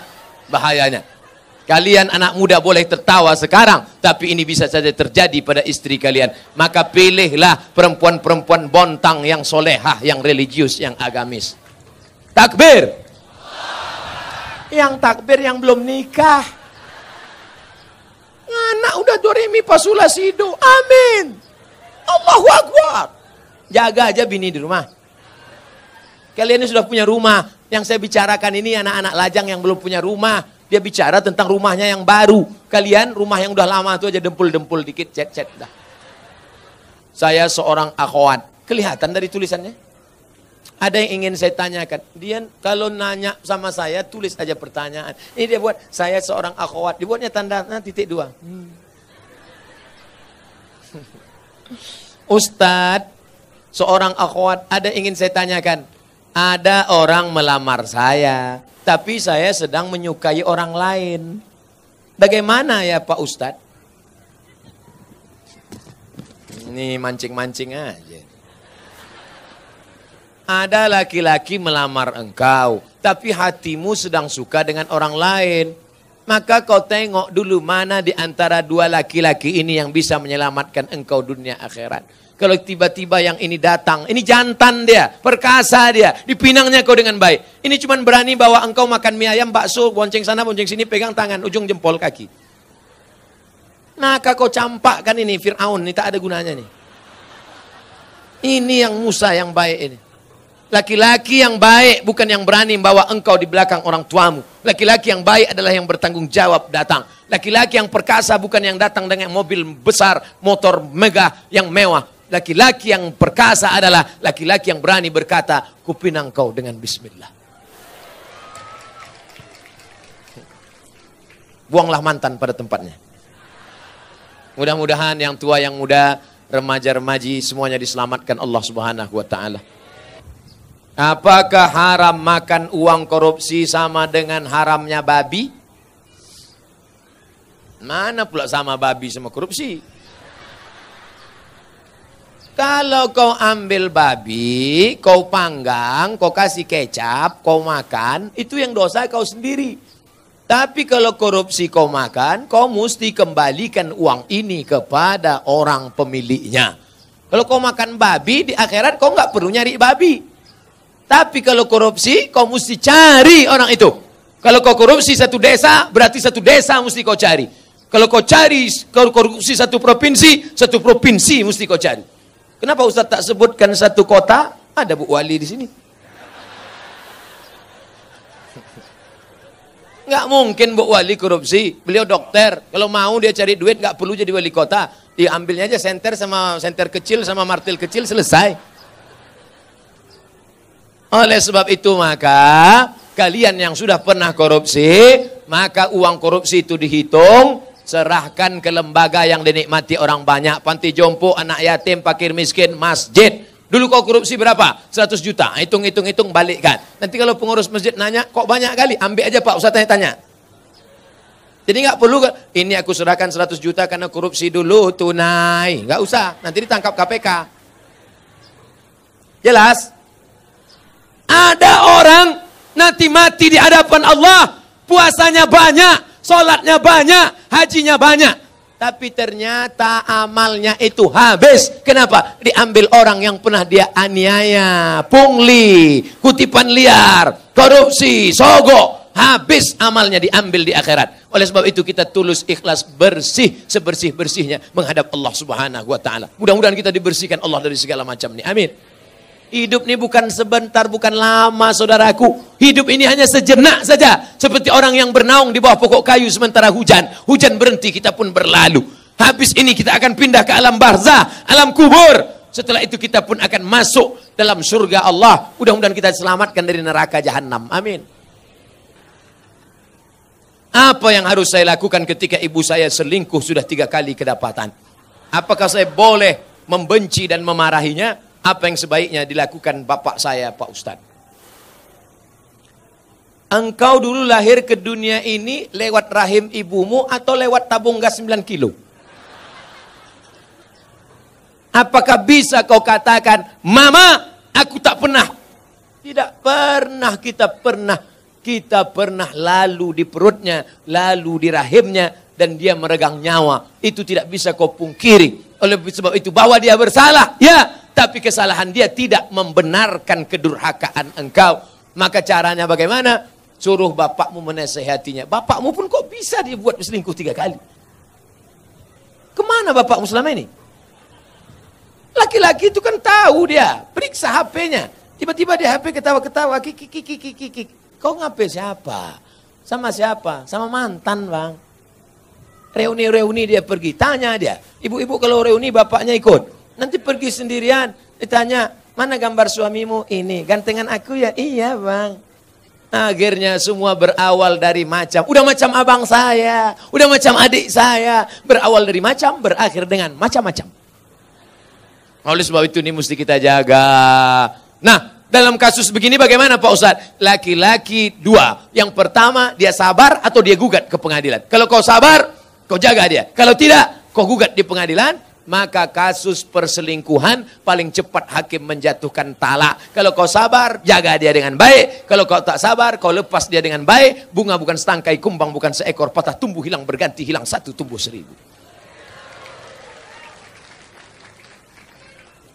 bahayanya. Kalian anak muda boleh tertawa sekarang, tapi ini bisa saja terjadi pada istri kalian. Maka pilihlah perempuan-perempuan bontang yang solehah, yang religius, yang agamis. Takbir. Yang takbir yang belum nikah. Anak udah doremi pasula sido. Amin. Allahu Akbar. Jaga aja bini di rumah. Kalian ini sudah punya rumah. Yang saya bicarakan ini anak-anak lajang yang belum punya rumah dia bicara tentang rumahnya yang baru. Kalian rumah yang udah lama itu aja dempul-dempul dikit, cet-cet dah. Saya seorang akhwat. Kelihatan dari tulisannya? Ada yang ingin saya tanyakan. Dia kalau nanya sama saya, tulis aja pertanyaan. Ini dia buat, saya seorang akhwat. Dibuatnya tanda nah, titik dua. Hmm. [LAUGHS] Ustadz, seorang akhwat, ada yang ingin saya tanyakan. Ada orang melamar saya. Tapi saya sedang menyukai orang lain. Bagaimana ya Pak Ustadz? Ini mancing-mancing aja. Ada laki-laki melamar engkau, tapi hatimu sedang suka dengan orang lain. Maka kau tengok dulu mana di antara dua laki-laki ini yang bisa menyelamatkan engkau dunia akhirat. Kalau tiba-tiba yang ini datang, ini jantan dia, perkasa dia, dipinangnya kau dengan baik. Ini cuma berani bawa engkau makan mie ayam, bakso, bonceng sana, bonceng sini, pegang tangan, ujung jempol kaki. Nah, kau campakkan ini Fir'aun, ini tak ada gunanya nih. Ini yang Musa yang baik ini. Laki-laki yang baik bukan yang berani membawa engkau di belakang orang tuamu. Laki-laki yang baik adalah yang bertanggung jawab datang. Laki-laki yang perkasa bukan yang datang dengan mobil besar, motor megah yang mewah. Laki-laki yang perkasa adalah laki-laki yang berani berkata, kupinang kau dengan bismillah. Buanglah mantan pada tempatnya. Mudah-mudahan yang tua, yang muda, remaja-remaji semuanya diselamatkan Allah Subhanahu wa taala. Apakah haram makan uang korupsi sama dengan haramnya babi? Mana pula sama babi sama korupsi? Kalau kau ambil babi, kau panggang, kau kasih kecap, kau makan, itu yang dosa kau sendiri. Tapi kalau korupsi kau makan, kau mesti kembalikan uang ini kepada orang pemiliknya. Kalau kau makan babi, di akhirat kau nggak perlu nyari babi. Tapi kalau korupsi, kau mesti cari orang itu. Kalau kau korupsi satu desa, berarti satu desa mesti kau cari. Kalau kau cari korupsi satu provinsi, satu provinsi mesti kau cari. Kenapa Ustaz tak sebutkan satu kota? Ada Bu Wali di sini. Nggak mungkin Bu Wali korupsi. Beliau dokter. Kalau mau dia cari duit nggak perlu jadi wali kota. Diambilnya aja senter sama senter kecil sama martil kecil selesai. Oleh sebab itu maka kalian yang sudah pernah korupsi, maka uang korupsi itu dihitung Serahkan ke lembaga yang dinikmati orang banyak. Panti jompo, anak yatim, fakir miskin, masjid. Dulu kau korupsi berapa? 100 juta. Hitung, hitung, hitung, balikkan. Nanti kalau pengurus masjid nanya, kok banyak kali? Ambil aja Pak, usah tanya-tanya. Jadi nggak perlu, ini aku serahkan 100 juta karena korupsi dulu, tunai. Nggak usah, nanti ditangkap KPK. Jelas? Ada orang nanti mati di hadapan Allah, puasanya banyak, Sholatnya banyak, hajinya banyak. Tapi ternyata amalnya itu habis. Kenapa? Diambil orang yang pernah dia aniaya, pungli, kutipan liar, korupsi, sogok. Habis amalnya diambil di akhirat. Oleh sebab itu kita tulus ikhlas bersih sebersih-bersihnya menghadap Allah Subhanahu wa taala. Mudah-mudahan kita dibersihkan Allah dari segala macam ini. Amin. Hidup ini bukan sebentar, bukan lama saudaraku. Hidup ini hanya sejenak saja. Seperti orang yang bernaung di bawah pokok kayu sementara hujan. Hujan berhenti, kita pun berlalu. Habis ini kita akan pindah ke alam barzah, alam kubur. Setelah itu kita pun akan masuk dalam surga Allah. Mudah-mudahan kita selamatkan dari neraka jahanam. Amin. Apa yang harus saya lakukan ketika ibu saya selingkuh sudah tiga kali kedapatan? Apakah saya boleh membenci dan memarahinya? Apa yang sebaiknya dilakukan bapak saya, Pak Ustadz? Engkau dulu lahir ke dunia ini lewat rahim ibumu atau lewat tabung gas 9 kilo? Apakah bisa kau katakan, Mama, aku tak pernah. Tidak pernah kita pernah kita pernah lalu di perutnya, lalu di rahimnya, dan dia meregang nyawa. Itu tidak bisa kau pungkiri. Oleh sebab itu bahwa dia bersalah, ya. Tapi kesalahan dia tidak membenarkan kedurhakaan engkau. Maka caranya bagaimana? Suruh bapakmu menasehatinya. Bapakmu pun kok bisa dibuat selingkuh tiga kali? Ke mana bapakmu selama ini? Laki-laki itu kan tahu dia. Periksa HP-nya. Tiba-tiba di HP ketawa-ketawa. Kiki, kiki, kiki, kiki. Kau ngapain siapa? Sama siapa? Sama mantan bang. Reuni-reuni dia pergi. Tanya dia. Ibu-ibu kalau reuni bapaknya ikut. Nanti pergi sendirian. Ditanya, mana gambar suamimu? Ini. Gantengan aku ya? Iya bang. Akhirnya semua berawal dari macam. Udah macam abang saya. Udah macam adik saya. Berawal dari macam, berakhir dengan macam-macam. Oleh sebab itu ini mesti kita jaga. Nah, dalam kasus begini bagaimana Pak Ustadz? Laki-laki dua. Yang pertama dia sabar atau dia gugat ke pengadilan. Kalau kau sabar, kau jaga dia. Kalau tidak, kau gugat di pengadilan, maka kasus perselingkuhan paling cepat hakim menjatuhkan talak. Kalau kau sabar, jaga dia dengan baik. Kalau kau tak sabar, kau lepas dia dengan baik. Bunga bukan setangkai, kumbang bukan seekor, patah tumbuh hilang berganti, hilang satu tumbuh seribu.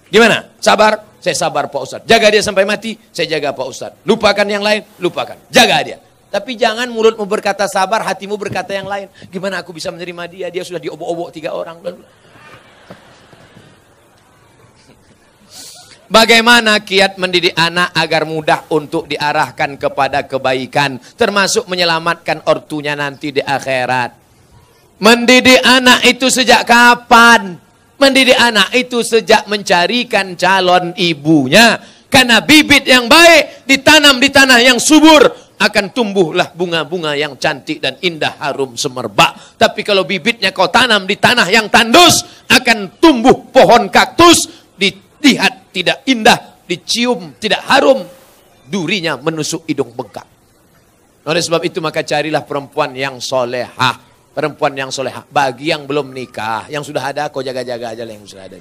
Gimana? Sabar? Saya sabar Pak Ustadz. Jaga dia sampai mati, saya jaga Pak Ustadz. Lupakan yang lain, lupakan. Jaga dia. Tapi jangan mulutmu berkata sabar, hatimu berkata yang lain. Gimana aku bisa menerima dia? Dia sudah diobok-obok tiga orang. Bagaimana kiat mendidik anak agar mudah untuk diarahkan kepada kebaikan. Termasuk menyelamatkan ortunya nanti di akhirat. Mendidik anak itu sejak kapan? Mendidik anak itu sejak mencarikan calon ibunya. Karena bibit yang baik ditanam di tanah yang subur akan tumbuhlah bunga-bunga yang cantik dan indah harum semerbak. Tapi kalau bibitnya kau tanam di tanah yang tandus akan tumbuh pohon kaktus dilihat tidak indah, dicium tidak harum, durinya menusuk hidung bengkak. Oleh sebab itu maka carilah perempuan yang solehah perempuan yang solehah. Bagi yang belum nikah, yang sudah ada, kau jaga-jaga aja lah yang sudah ada.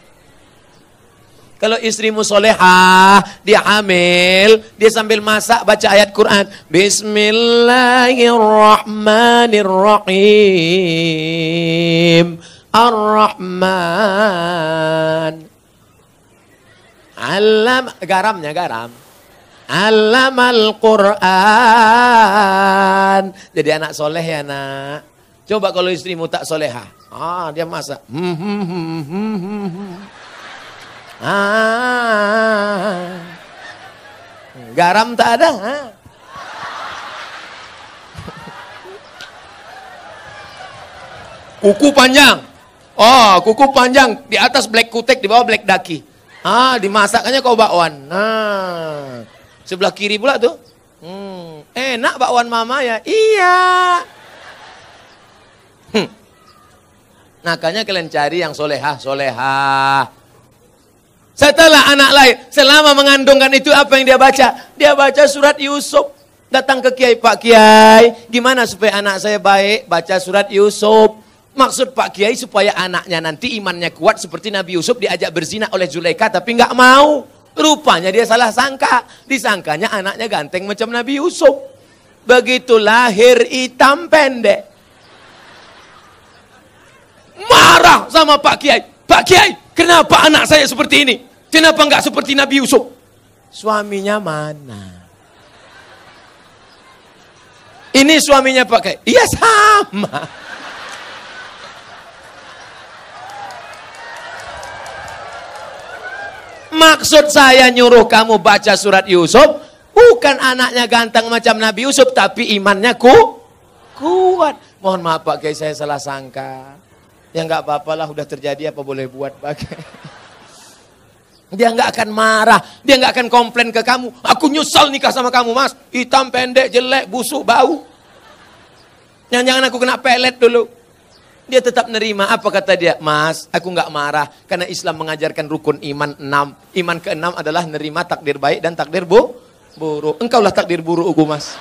Kalau istrimu solehah, dia hamil, dia sambil masak baca ayat Quran. Bismillahirrahmanirrahim. Ar-Rahman. Alam, garamnya garam. Alamal Quran. Jadi anak soleh ya nak. Coba kalau istrimu tak soleha. Ah, dia masak. Hmm, hmm, hmm. Ah. Garam tak ada. [LAUGHS] Kuku panjang. Oh, kuku panjang. Di atas black kutek, di bawah black daki. Ah, dimasaknya kau bakwan. Nah. Sebelah kiri pula tuh. Hmm. Enak bakwan mama ya? Iya. Hmm. Makanya kalian cari yang solehah, solehah. Setelah anak lahir, selama mengandungkan itu apa yang dia baca? Dia baca surat Yusuf. Datang ke Kiai, Pak Kiai, gimana supaya anak saya baik? Baca surat Yusuf. Maksud Pak Kiai supaya anaknya nanti imannya kuat seperti Nabi Yusuf diajak berzina oleh Zulaika tapi nggak mau. Rupanya dia salah sangka. Disangkanya anaknya ganteng macam Nabi Yusuf. Begitu lahir hitam pendek marah sama Pak Kiai. Pak Kiai, kenapa anak saya seperti ini? Kenapa enggak seperti Nabi Yusuf? Suaminya mana? Ini suaminya Pak Kiai. Iya sama. Maksud saya nyuruh kamu baca surat Yusuf, bukan anaknya ganteng macam Nabi Yusuf, tapi imannya ku kuat. Mohon maaf Pak Kiai, saya salah sangka. Ya nggak apa-apalah udah terjadi apa boleh buat bagai. Dia nggak akan marah, dia nggak akan komplain ke kamu. Aku nyesal nikah sama kamu mas, hitam pendek, jelek, busuk, bau. Jangan-jangan aku kena pelet dulu. Dia tetap nerima. Apa kata dia? Mas, aku nggak marah. Karena Islam mengajarkan rukun iman enam. Iman keenam adalah nerima takdir baik dan takdir bu buruk. Engkaulah takdir buruk, mas.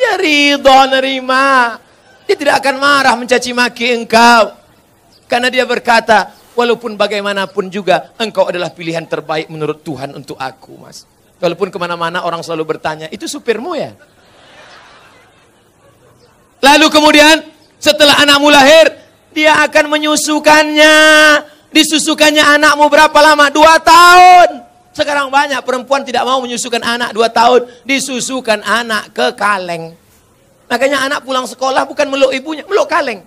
Dia ridho nerima. Dia tidak akan marah mencaci maki engkau. Karena dia berkata, walaupun bagaimanapun juga, engkau adalah pilihan terbaik menurut Tuhan untuk aku, mas. Walaupun ke mana-mana orang selalu bertanya, itu supirmu ya? Lalu kemudian, setelah anakmu lahir, dia akan menyusukannya. Disusukannya anakmu berapa lama? Dua tahun. Sekarang banyak perempuan tidak mau menyusukan anak dua tahun, disusukan anak ke kaleng. Makanya anak pulang sekolah bukan meluk ibunya, meluk kaleng.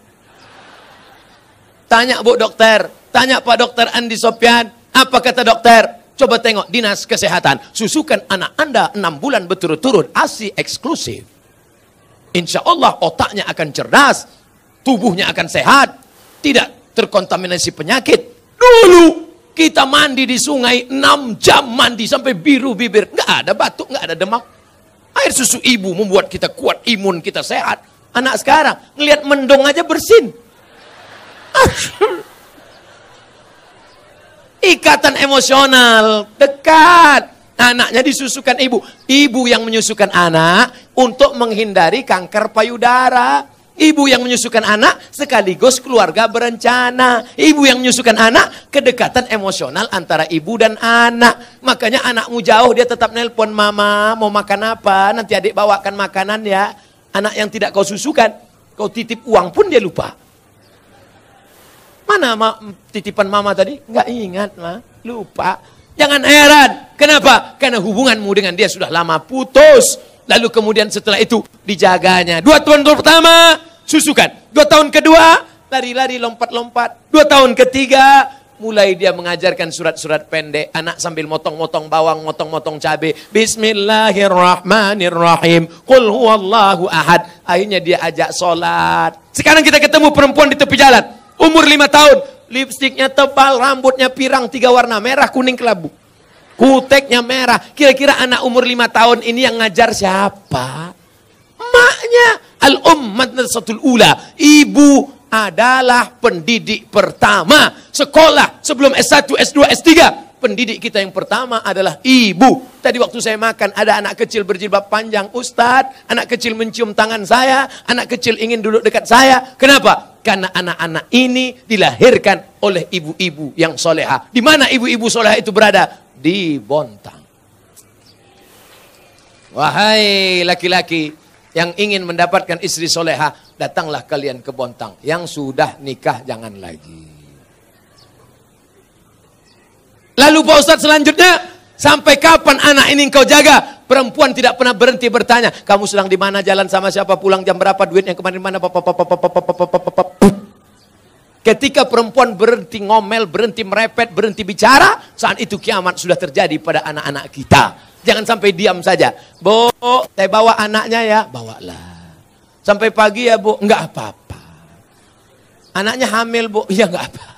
Tanya Bu Dokter, tanya Pak Dokter Andi Sopian, apa kata dokter? Coba tengok dinas kesehatan, susukan anak Anda enam bulan berturut-turut, ASI eksklusif. Insya Allah otaknya akan cerdas, tubuhnya akan sehat, tidak terkontaminasi penyakit. Dulu kita mandi di sungai 6 jam mandi sampai biru bibir. Nggak ada batuk, nggak ada demam. Air susu ibu membuat kita kuat, imun kita sehat. Anak sekarang ngelihat mendong aja bersin. Ikatan emosional dekat. Anaknya disusukan ibu. Ibu yang menyusukan anak untuk menghindari kanker payudara. Ibu yang menyusukan anak sekaligus keluarga berencana. Ibu yang menyusukan anak kedekatan emosional antara ibu dan anak. Makanya anakmu jauh dia tetap nelpon mama mau makan apa nanti adik bawakan makanan ya. Anak yang tidak kau susukan kau titip uang pun dia lupa. Mana ma titipan mama tadi? Enggak ingat ma, lupa. Jangan heran. Kenapa? Karena hubunganmu dengan dia sudah lama putus. Lalu kemudian setelah itu dijaganya. Dua tahun pertama susukan. Dua tahun kedua lari-lari lompat-lompat. Dua tahun ketiga mulai dia mengajarkan surat-surat pendek. Anak sambil motong-motong bawang, motong-motong cabai. Bismillahirrahmanirrahim. Qul huwallahu ahad. Akhirnya dia ajak sholat. Sekarang kita ketemu perempuan di tepi jalan. Umur lima tahun. Lipstiknya tebal, rambutnya pirang, tiga warna. Merah, kuning, kelabu. Kuteknya merah. Kira-kira anak umur lima tahun ini yang ngajar siapa? Maknya al-ummat nasatul ula. Ibu adalah pendidik pertama. Sekolah sebelum S1, S2, S3. Pendidik kita yang pertama adalah ibu. Tadi waktu saya makan ada anak kecil berjilbab panjang. Ustadz, anak kecil mencium tangan saya. Anak kecil ingin duduk dekat saya. Kenapa? Karena anak-anak ini dilahirkan oleh ibu-ibu yang soleha. Di mana ibu-ibu soleha itu berada? di Bontang. Wahai laki-laki yang ingin mendapatkan istri soleha, datanglah kalian ke Bontang. Yang sudah nikah jangan lagi. Lalu Pak Ustadz selanjutnya, sampai kapan anak ini kau jaga? Perempuan tidak pernah berhenti bertanya, kamu sedang di mana, jalan sama siapa, pulang jam berapa, duitnya kemarin mana, Ketika perempuan berhenti ngomel, berhenti merepet, berhenti bicara, saat itu kiamat sudah terjadi pada anak-anak kita. Jangan sampai diam saja. Bu, saya bawa anaknya ya, bawalah. Sampai pagi ya bu, enggak apa-apa. Anaknya hamil bu, [LAUGHS] ya enggak apa-apa.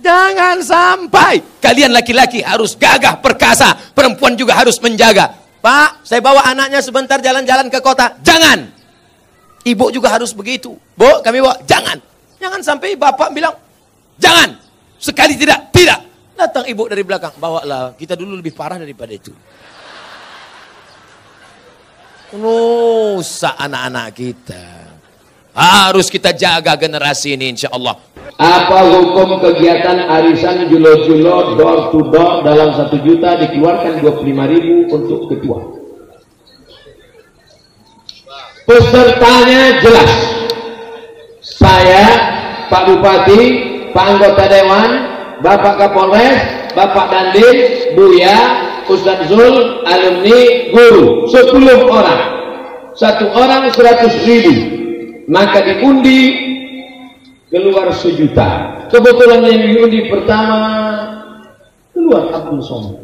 Jangan sampai kalian laki-laki harus gagah perkasa, perempuan juga harus menjaga. Pak, saya bawa anaknya sebentar jalan-jalan ke kota. Jangan. Ibu juga harus begitu. Bu, kami bawa, jangan. Jangan sampai bapak bilang, jangan. Sekali tidak, tidak. Datang ibu dari belakang, bawalah. Kita dulu lebih parah daripada itu. Nusa anak-anak kita. Harus kita jaga generasi ini insya Allah. Apa hukum kegiatan arisan julo-julo door to door dalam satu juta dikeluarkan 25 ribu untuk ketua? pesertanya jelas. Saya Pak Bupati Pak Anggota Dewan Bapak Kapolres Bapak Dandim Buya Ustadz Zul alumni guru. 10 orang. Satu orang 100 ribu. Maka diundi keluar sejuta. Kebetulan yang diundi pertama keluar Abdul Somad.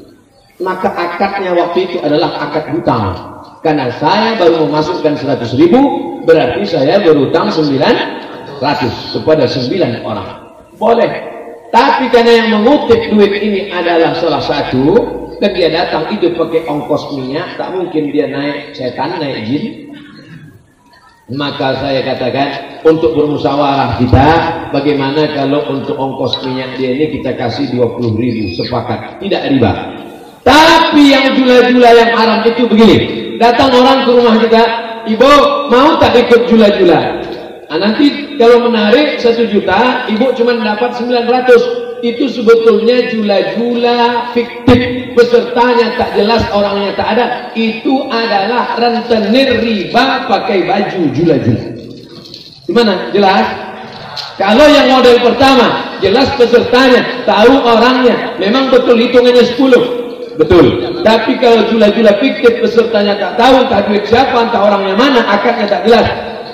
Maka akadnya waktu itu adalah akad hutang. Karena saya baru memasukkan 100 ribu berarti saya berutang 900 kepada 9 orang. Boleh. Tapi karena yang mengutip duit ini adalah salah satu dan dia datang itu pakai ongkos minyak tak mungkin dia naik setan naik jin maka saya katakan untuk bermusyawarah kita bagaimana kalau untuk ongkos minyak dia ini kita kasih 20 ribu sepakat. Tidak riba. Tapi yang jula-jula yang haram itu begini. Datang orang ke rumah kita ibu mau tak ikut jula-jula? Nah, nanti kalau menarik satu juta ibu cuma dapat 900 itu sebetulnya jula-jula fiktif pesertanya tak jelas orangnya tak ada. Itu adalah rentenir riba pakai baju jula-jula. Gimana jelas? Kalau yang model pertama jelas pesertanya tahu orangnya. Memang betul hitungannya 10 betul. Tapi kalau jula-jula fiktif pesertanya tak tahu tak duit siapa entah orangnya mana akadnya tak jelas.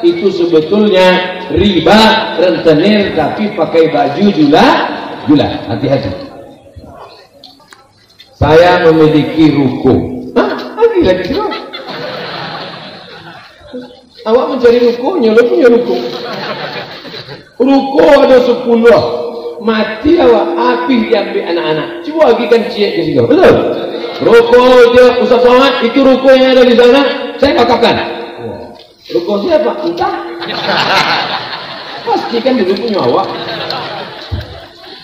Itu sebetulnya riba rentenir tapi pakai baju jula Gula, hati-hati. Saya memiliki ruko. Lagi lagi. Awak mencari rukonya, lo punya ruko. Ruko ada sepuluh. Mati awak, api diambil anak-anak. Cuba lagi kan cie ke situ. Betul? Ruko dia Ustaz Somad, itu ruko yang ada di sana. Saya katakan. Ruko siapa? Entah. Pastikan dulu punya awak.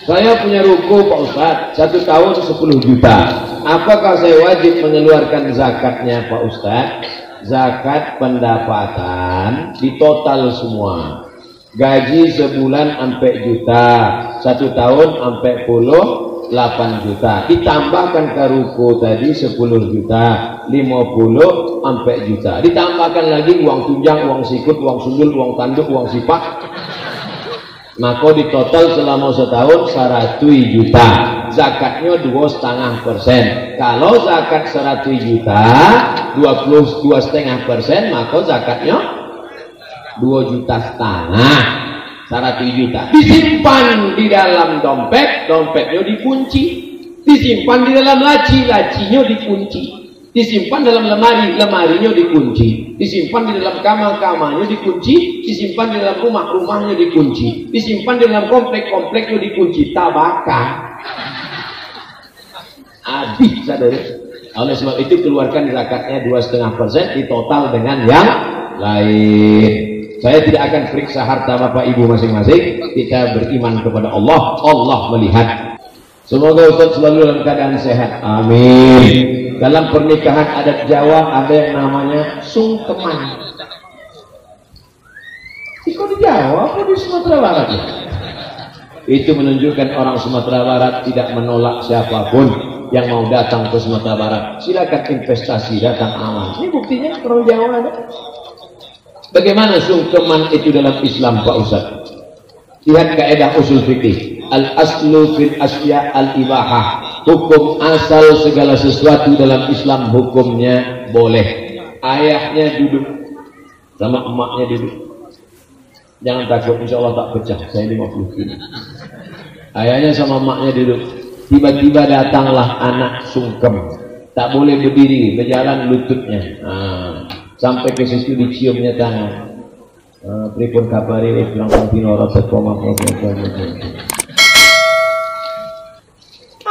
Saya punya ruko Pak Ustaz, satu tahun 10 juta. Apakah saya wajib mengeluarkan zakatnya Pak Ustaz? Zakat pendapatan di total semua. Gaji sebulan sampai juta, satu tahun sampai puluh 8 juta. Ditambahkan ke ruko tadi 10 juta, 50 sampai juta. Ditambahkan lagi uang tunjang, uang sikut, uang sundul, uang tanduk, uang sipak maka di total selama setahun 100 juta. Zakatnya dua setengah persen. Kalau zakat 100 juta 22 setengah persen maka zakatnya 2 juta setengah. 100 juta. Disimpan di dalam dompet dompetnya dikunci. Disimpan di dalam laci lacinya dikunci disimpan dalam lemari, lemarinya dikunci, disimpan di dalam kamar, kamarnya dikunci, disimpan di dalam rumah, rumahnya dikunci, disimpan di dalam komplek, kompleknya dikunci, tabaka. Habis saudara. Oleh sebab itu keluarkan zakatnya dua setengah persen di total dengan yang lain. Saya tidak akan periksa harta bapak ibu masing-masing. Kita beriman kepada Allah. Allah melihat. Semoga Ustaz selalu dalam keadaan sehat. Amin dalam pernikahan adat Jawa ada yang namanya sungkeman. Itu di Jawa? Apa di Sumatera Barat? Itu menunjukkan orang Sumatera Barat tidak menolak siapa pun yang mau datang ke Sumatera Barat. Silakan investasi datang aman. Ini buktinya orang Jawa ada. Bagaimana sungkeman itu dalam Islam Pak Ustaz? Lihat kaidah usul fikih. Al aslu fil asya al ibahah hukum asal segala sesuatu dalam Islam hukumnya boleh. Ayahnya duduk sama emaknya duduk. Jangan takut insya Allah tak pecah. Saya 50 kilo. Ayahnya sama emaknya duduk. Tiba-tiba datanglah anak sungkem. Tak boleh berdiri berjalan lututnya. Nah, sampai ke situ diciumnya tangan. Uh, pripun kabari langsung pinoro teko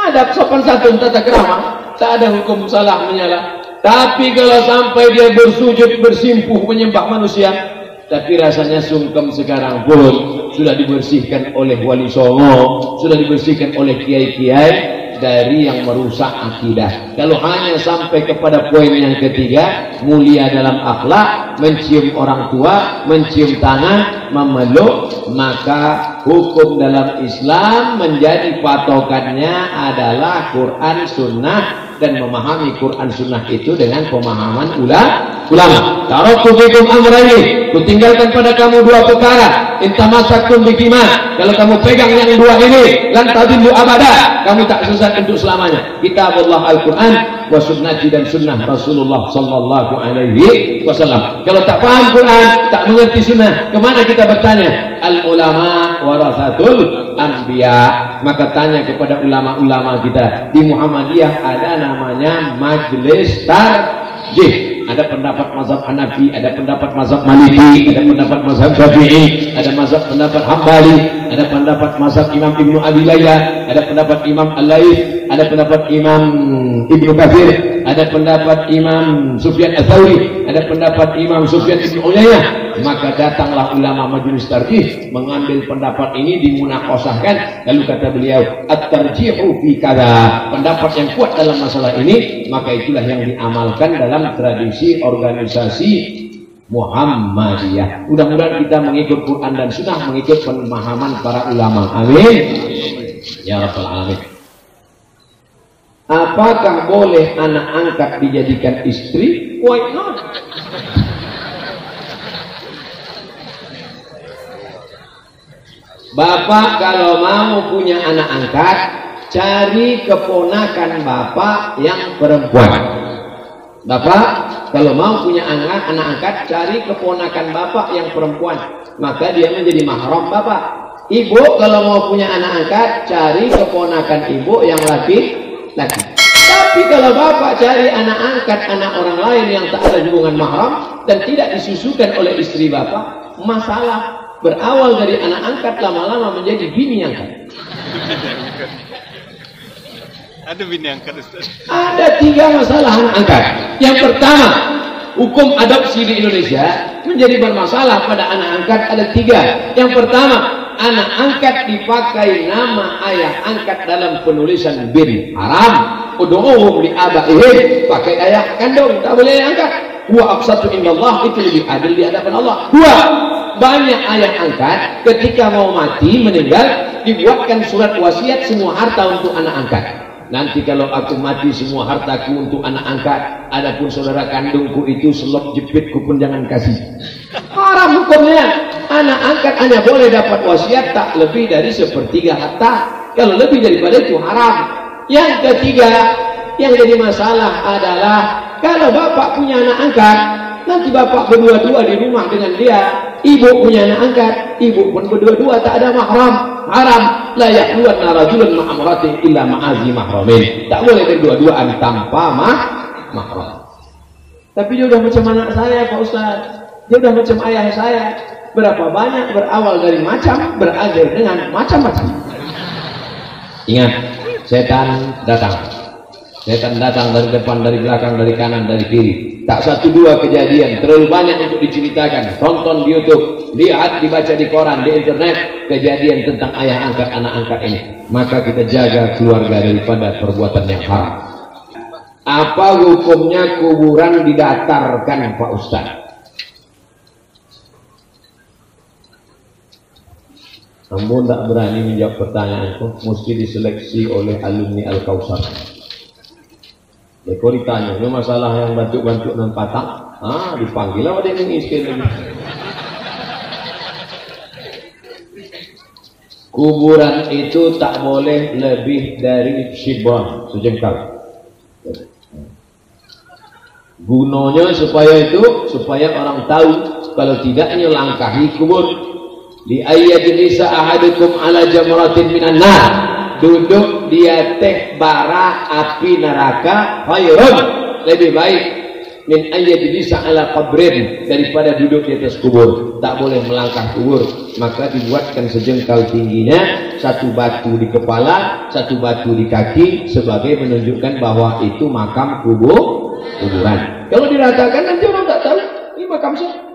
ada sopan santun tata kerama tak ada hukum salah menyalah tapi kalau sampai dia bersujud bersimpuh menyembah manusia tapi rasanya sungkem sekarang pun sudah dibersihkan oleh wali songo sudah dibersihkan oleh kiai-kiai dari yang merusak akidah. Kalau hanya sampai kepada poin yang ketiga, mulia dalam akhlak, mencium orang tua, mencium tangan, memeluk, maka hukum dalam Islam menjadi patokannya adalah Quran Sunnah dan memahami Quran Sunnah itu dengan pemahaman ulama ulama. Taraktu fikum amrayni. Kutinggalkan pada kamu dua perkara. Intamasaktum bikima. Kalau kamu pegang yang dua ini, lan tadillu abada. Kamu tak sesat untuk selamanya. Kitab Allah Al-Quran wa sunnati dan sunnah Rasulullah sallallahu alaihi wasallam. Kalau tak paham Quran, tak mengerti sunnah, kemana kita bertanya? Al ulama warasatul anbiya. Maka tanya kepada ulama-ulama kita. Di Muhammadiyah ada namanya majlis tarjih ada pendapat mazhab Hanafi, ada pendapat mazhab Maliki, ada pendapat mazhab Syafi'i, ada mazhab pendapat Hambali, ada pendapat mazhab Imam Ibnu Layla, ada pendapat Imam Al-Laif, ada pendapat Imam Ibnu Katsir, ada pendapat Imam Sufyan Ats-Tsauri, ada pendapat Imam Sufyan Ibnu Uyainah. Maka datanglah ulama majelis tarjih mengambil pendapat ini dimunakosahkan lalu kata beliau at-tarjihu fi kada pendapat yang kuat dalam masalah ini maka itulah yang diamalkan dalam tradisi organisasi Muhammadiyah. Mudah-mudahan kita mengikut Quran dan Sunnah, mengikut pemahaman para ulama. Amin. Ya Rabbal Alamin. Apakah boleh anak angkat dijadikan istri? Why not? Bapak kalau mau punya anak angkat, cari keponakan bapak yang perempuan. Bapak kalau mau punya anak, anak angkat, cari keponakan bapak yang perempuan. Maka dia menjadi mahram bapak. Ibu kalau mau punya anak angkat, cari keponakan ibu yang laki laki. Tapi kalau bapak cari anak angkat anak orang lain yang tak ada hubungan mahram dan tidak disusukan oleh istri bapak, masalah berawal dari anak angkat lama-lama menjadi bini angkat. Ada bini angkat Ustaz. Ada tiga masalah anak angkat. Yang pertama, hukum adopsi di Indonesia menjadi bermasalah pada anak angkat ada tiga. Yang pertama, anak angkat dipakai nama ayah angkat dalam penulisan bin haram. Udu'uhum li abaihim pakai ayah kandung tak boleh angkat. Wa absatu indallah itu lebih adil di hadapan Allah. Dua, banyak ayah angkat ketika mau mati meninggal dibuatkan surat wasiat semua harta untuk anak angkat. Nanti kalau aku mati semua hartaku untuk anak angkat. Adapun saudara kandungku itu selop jepitku pun jangan kasih. Haram hukumnya. Anak angkat hanya boleh dapat wasiat tak lebih dari sepertiga harta. Kalau lebih daripada itu haram. Yang ketiga yang jadi masalah adalah kalau bapak punya anak angkat nanti bapak berdua-dua di rumah dengan dia. Ibu punya anak angkat ibu pun berdua-dua tak ada mahram. Haram. La yahluan rajulun ma'amratin illa ma'azi mahramin. Tak boleh berdua-duaan tanpa mah mahram. Tapi dia udah macam anak saya Pak Ustaz. Dia udah macam ayah saya. Berapa banyak berawal dari macam berakhir dengan macam-macam. Ingat setan datang setan datang dari depan dari belakang dari kanan dari kiri. Tak satu dua kejadian terlalu banyak untuk diceritakan. Tonton di youtube lihat dibaca di koran di internet kejadian tentang ayah angkat anak angkat ini. Maka kita jaga keluarga daripada perbuatan yang haram. Apa hukumnya kuburan didatarkan Pak Ustaz? Namun tak berani menjawab pertanyaanku, mesti diseleksi oleh alumni Al-Kausar. Mereka ditanya, ini masalah yang bantuk-bantuk dan patah. Ah, dipanggil lah ada yang mengisi Kuburan itu tak boleh lebih dari sibon sejengkal. Gunanya supaya itu supaya orang tahu kalau tidaknya langkahi kubur. Di ayat nisa ahadukum ala jamratin minan nar duduk dia teh bara api neraka khairun. Lebih baik min ayat bisa ala qabrin daripada duduk di atas kubur. Tak boleh melangkah kubur maka dibuatkan sejengkal tingginya satu batu di kepala satu batu di kaki sebagai menunjukkan bahwa itu makam kubur kuburan. Kalau diratakan nanti orang tak tahu ini makam siapa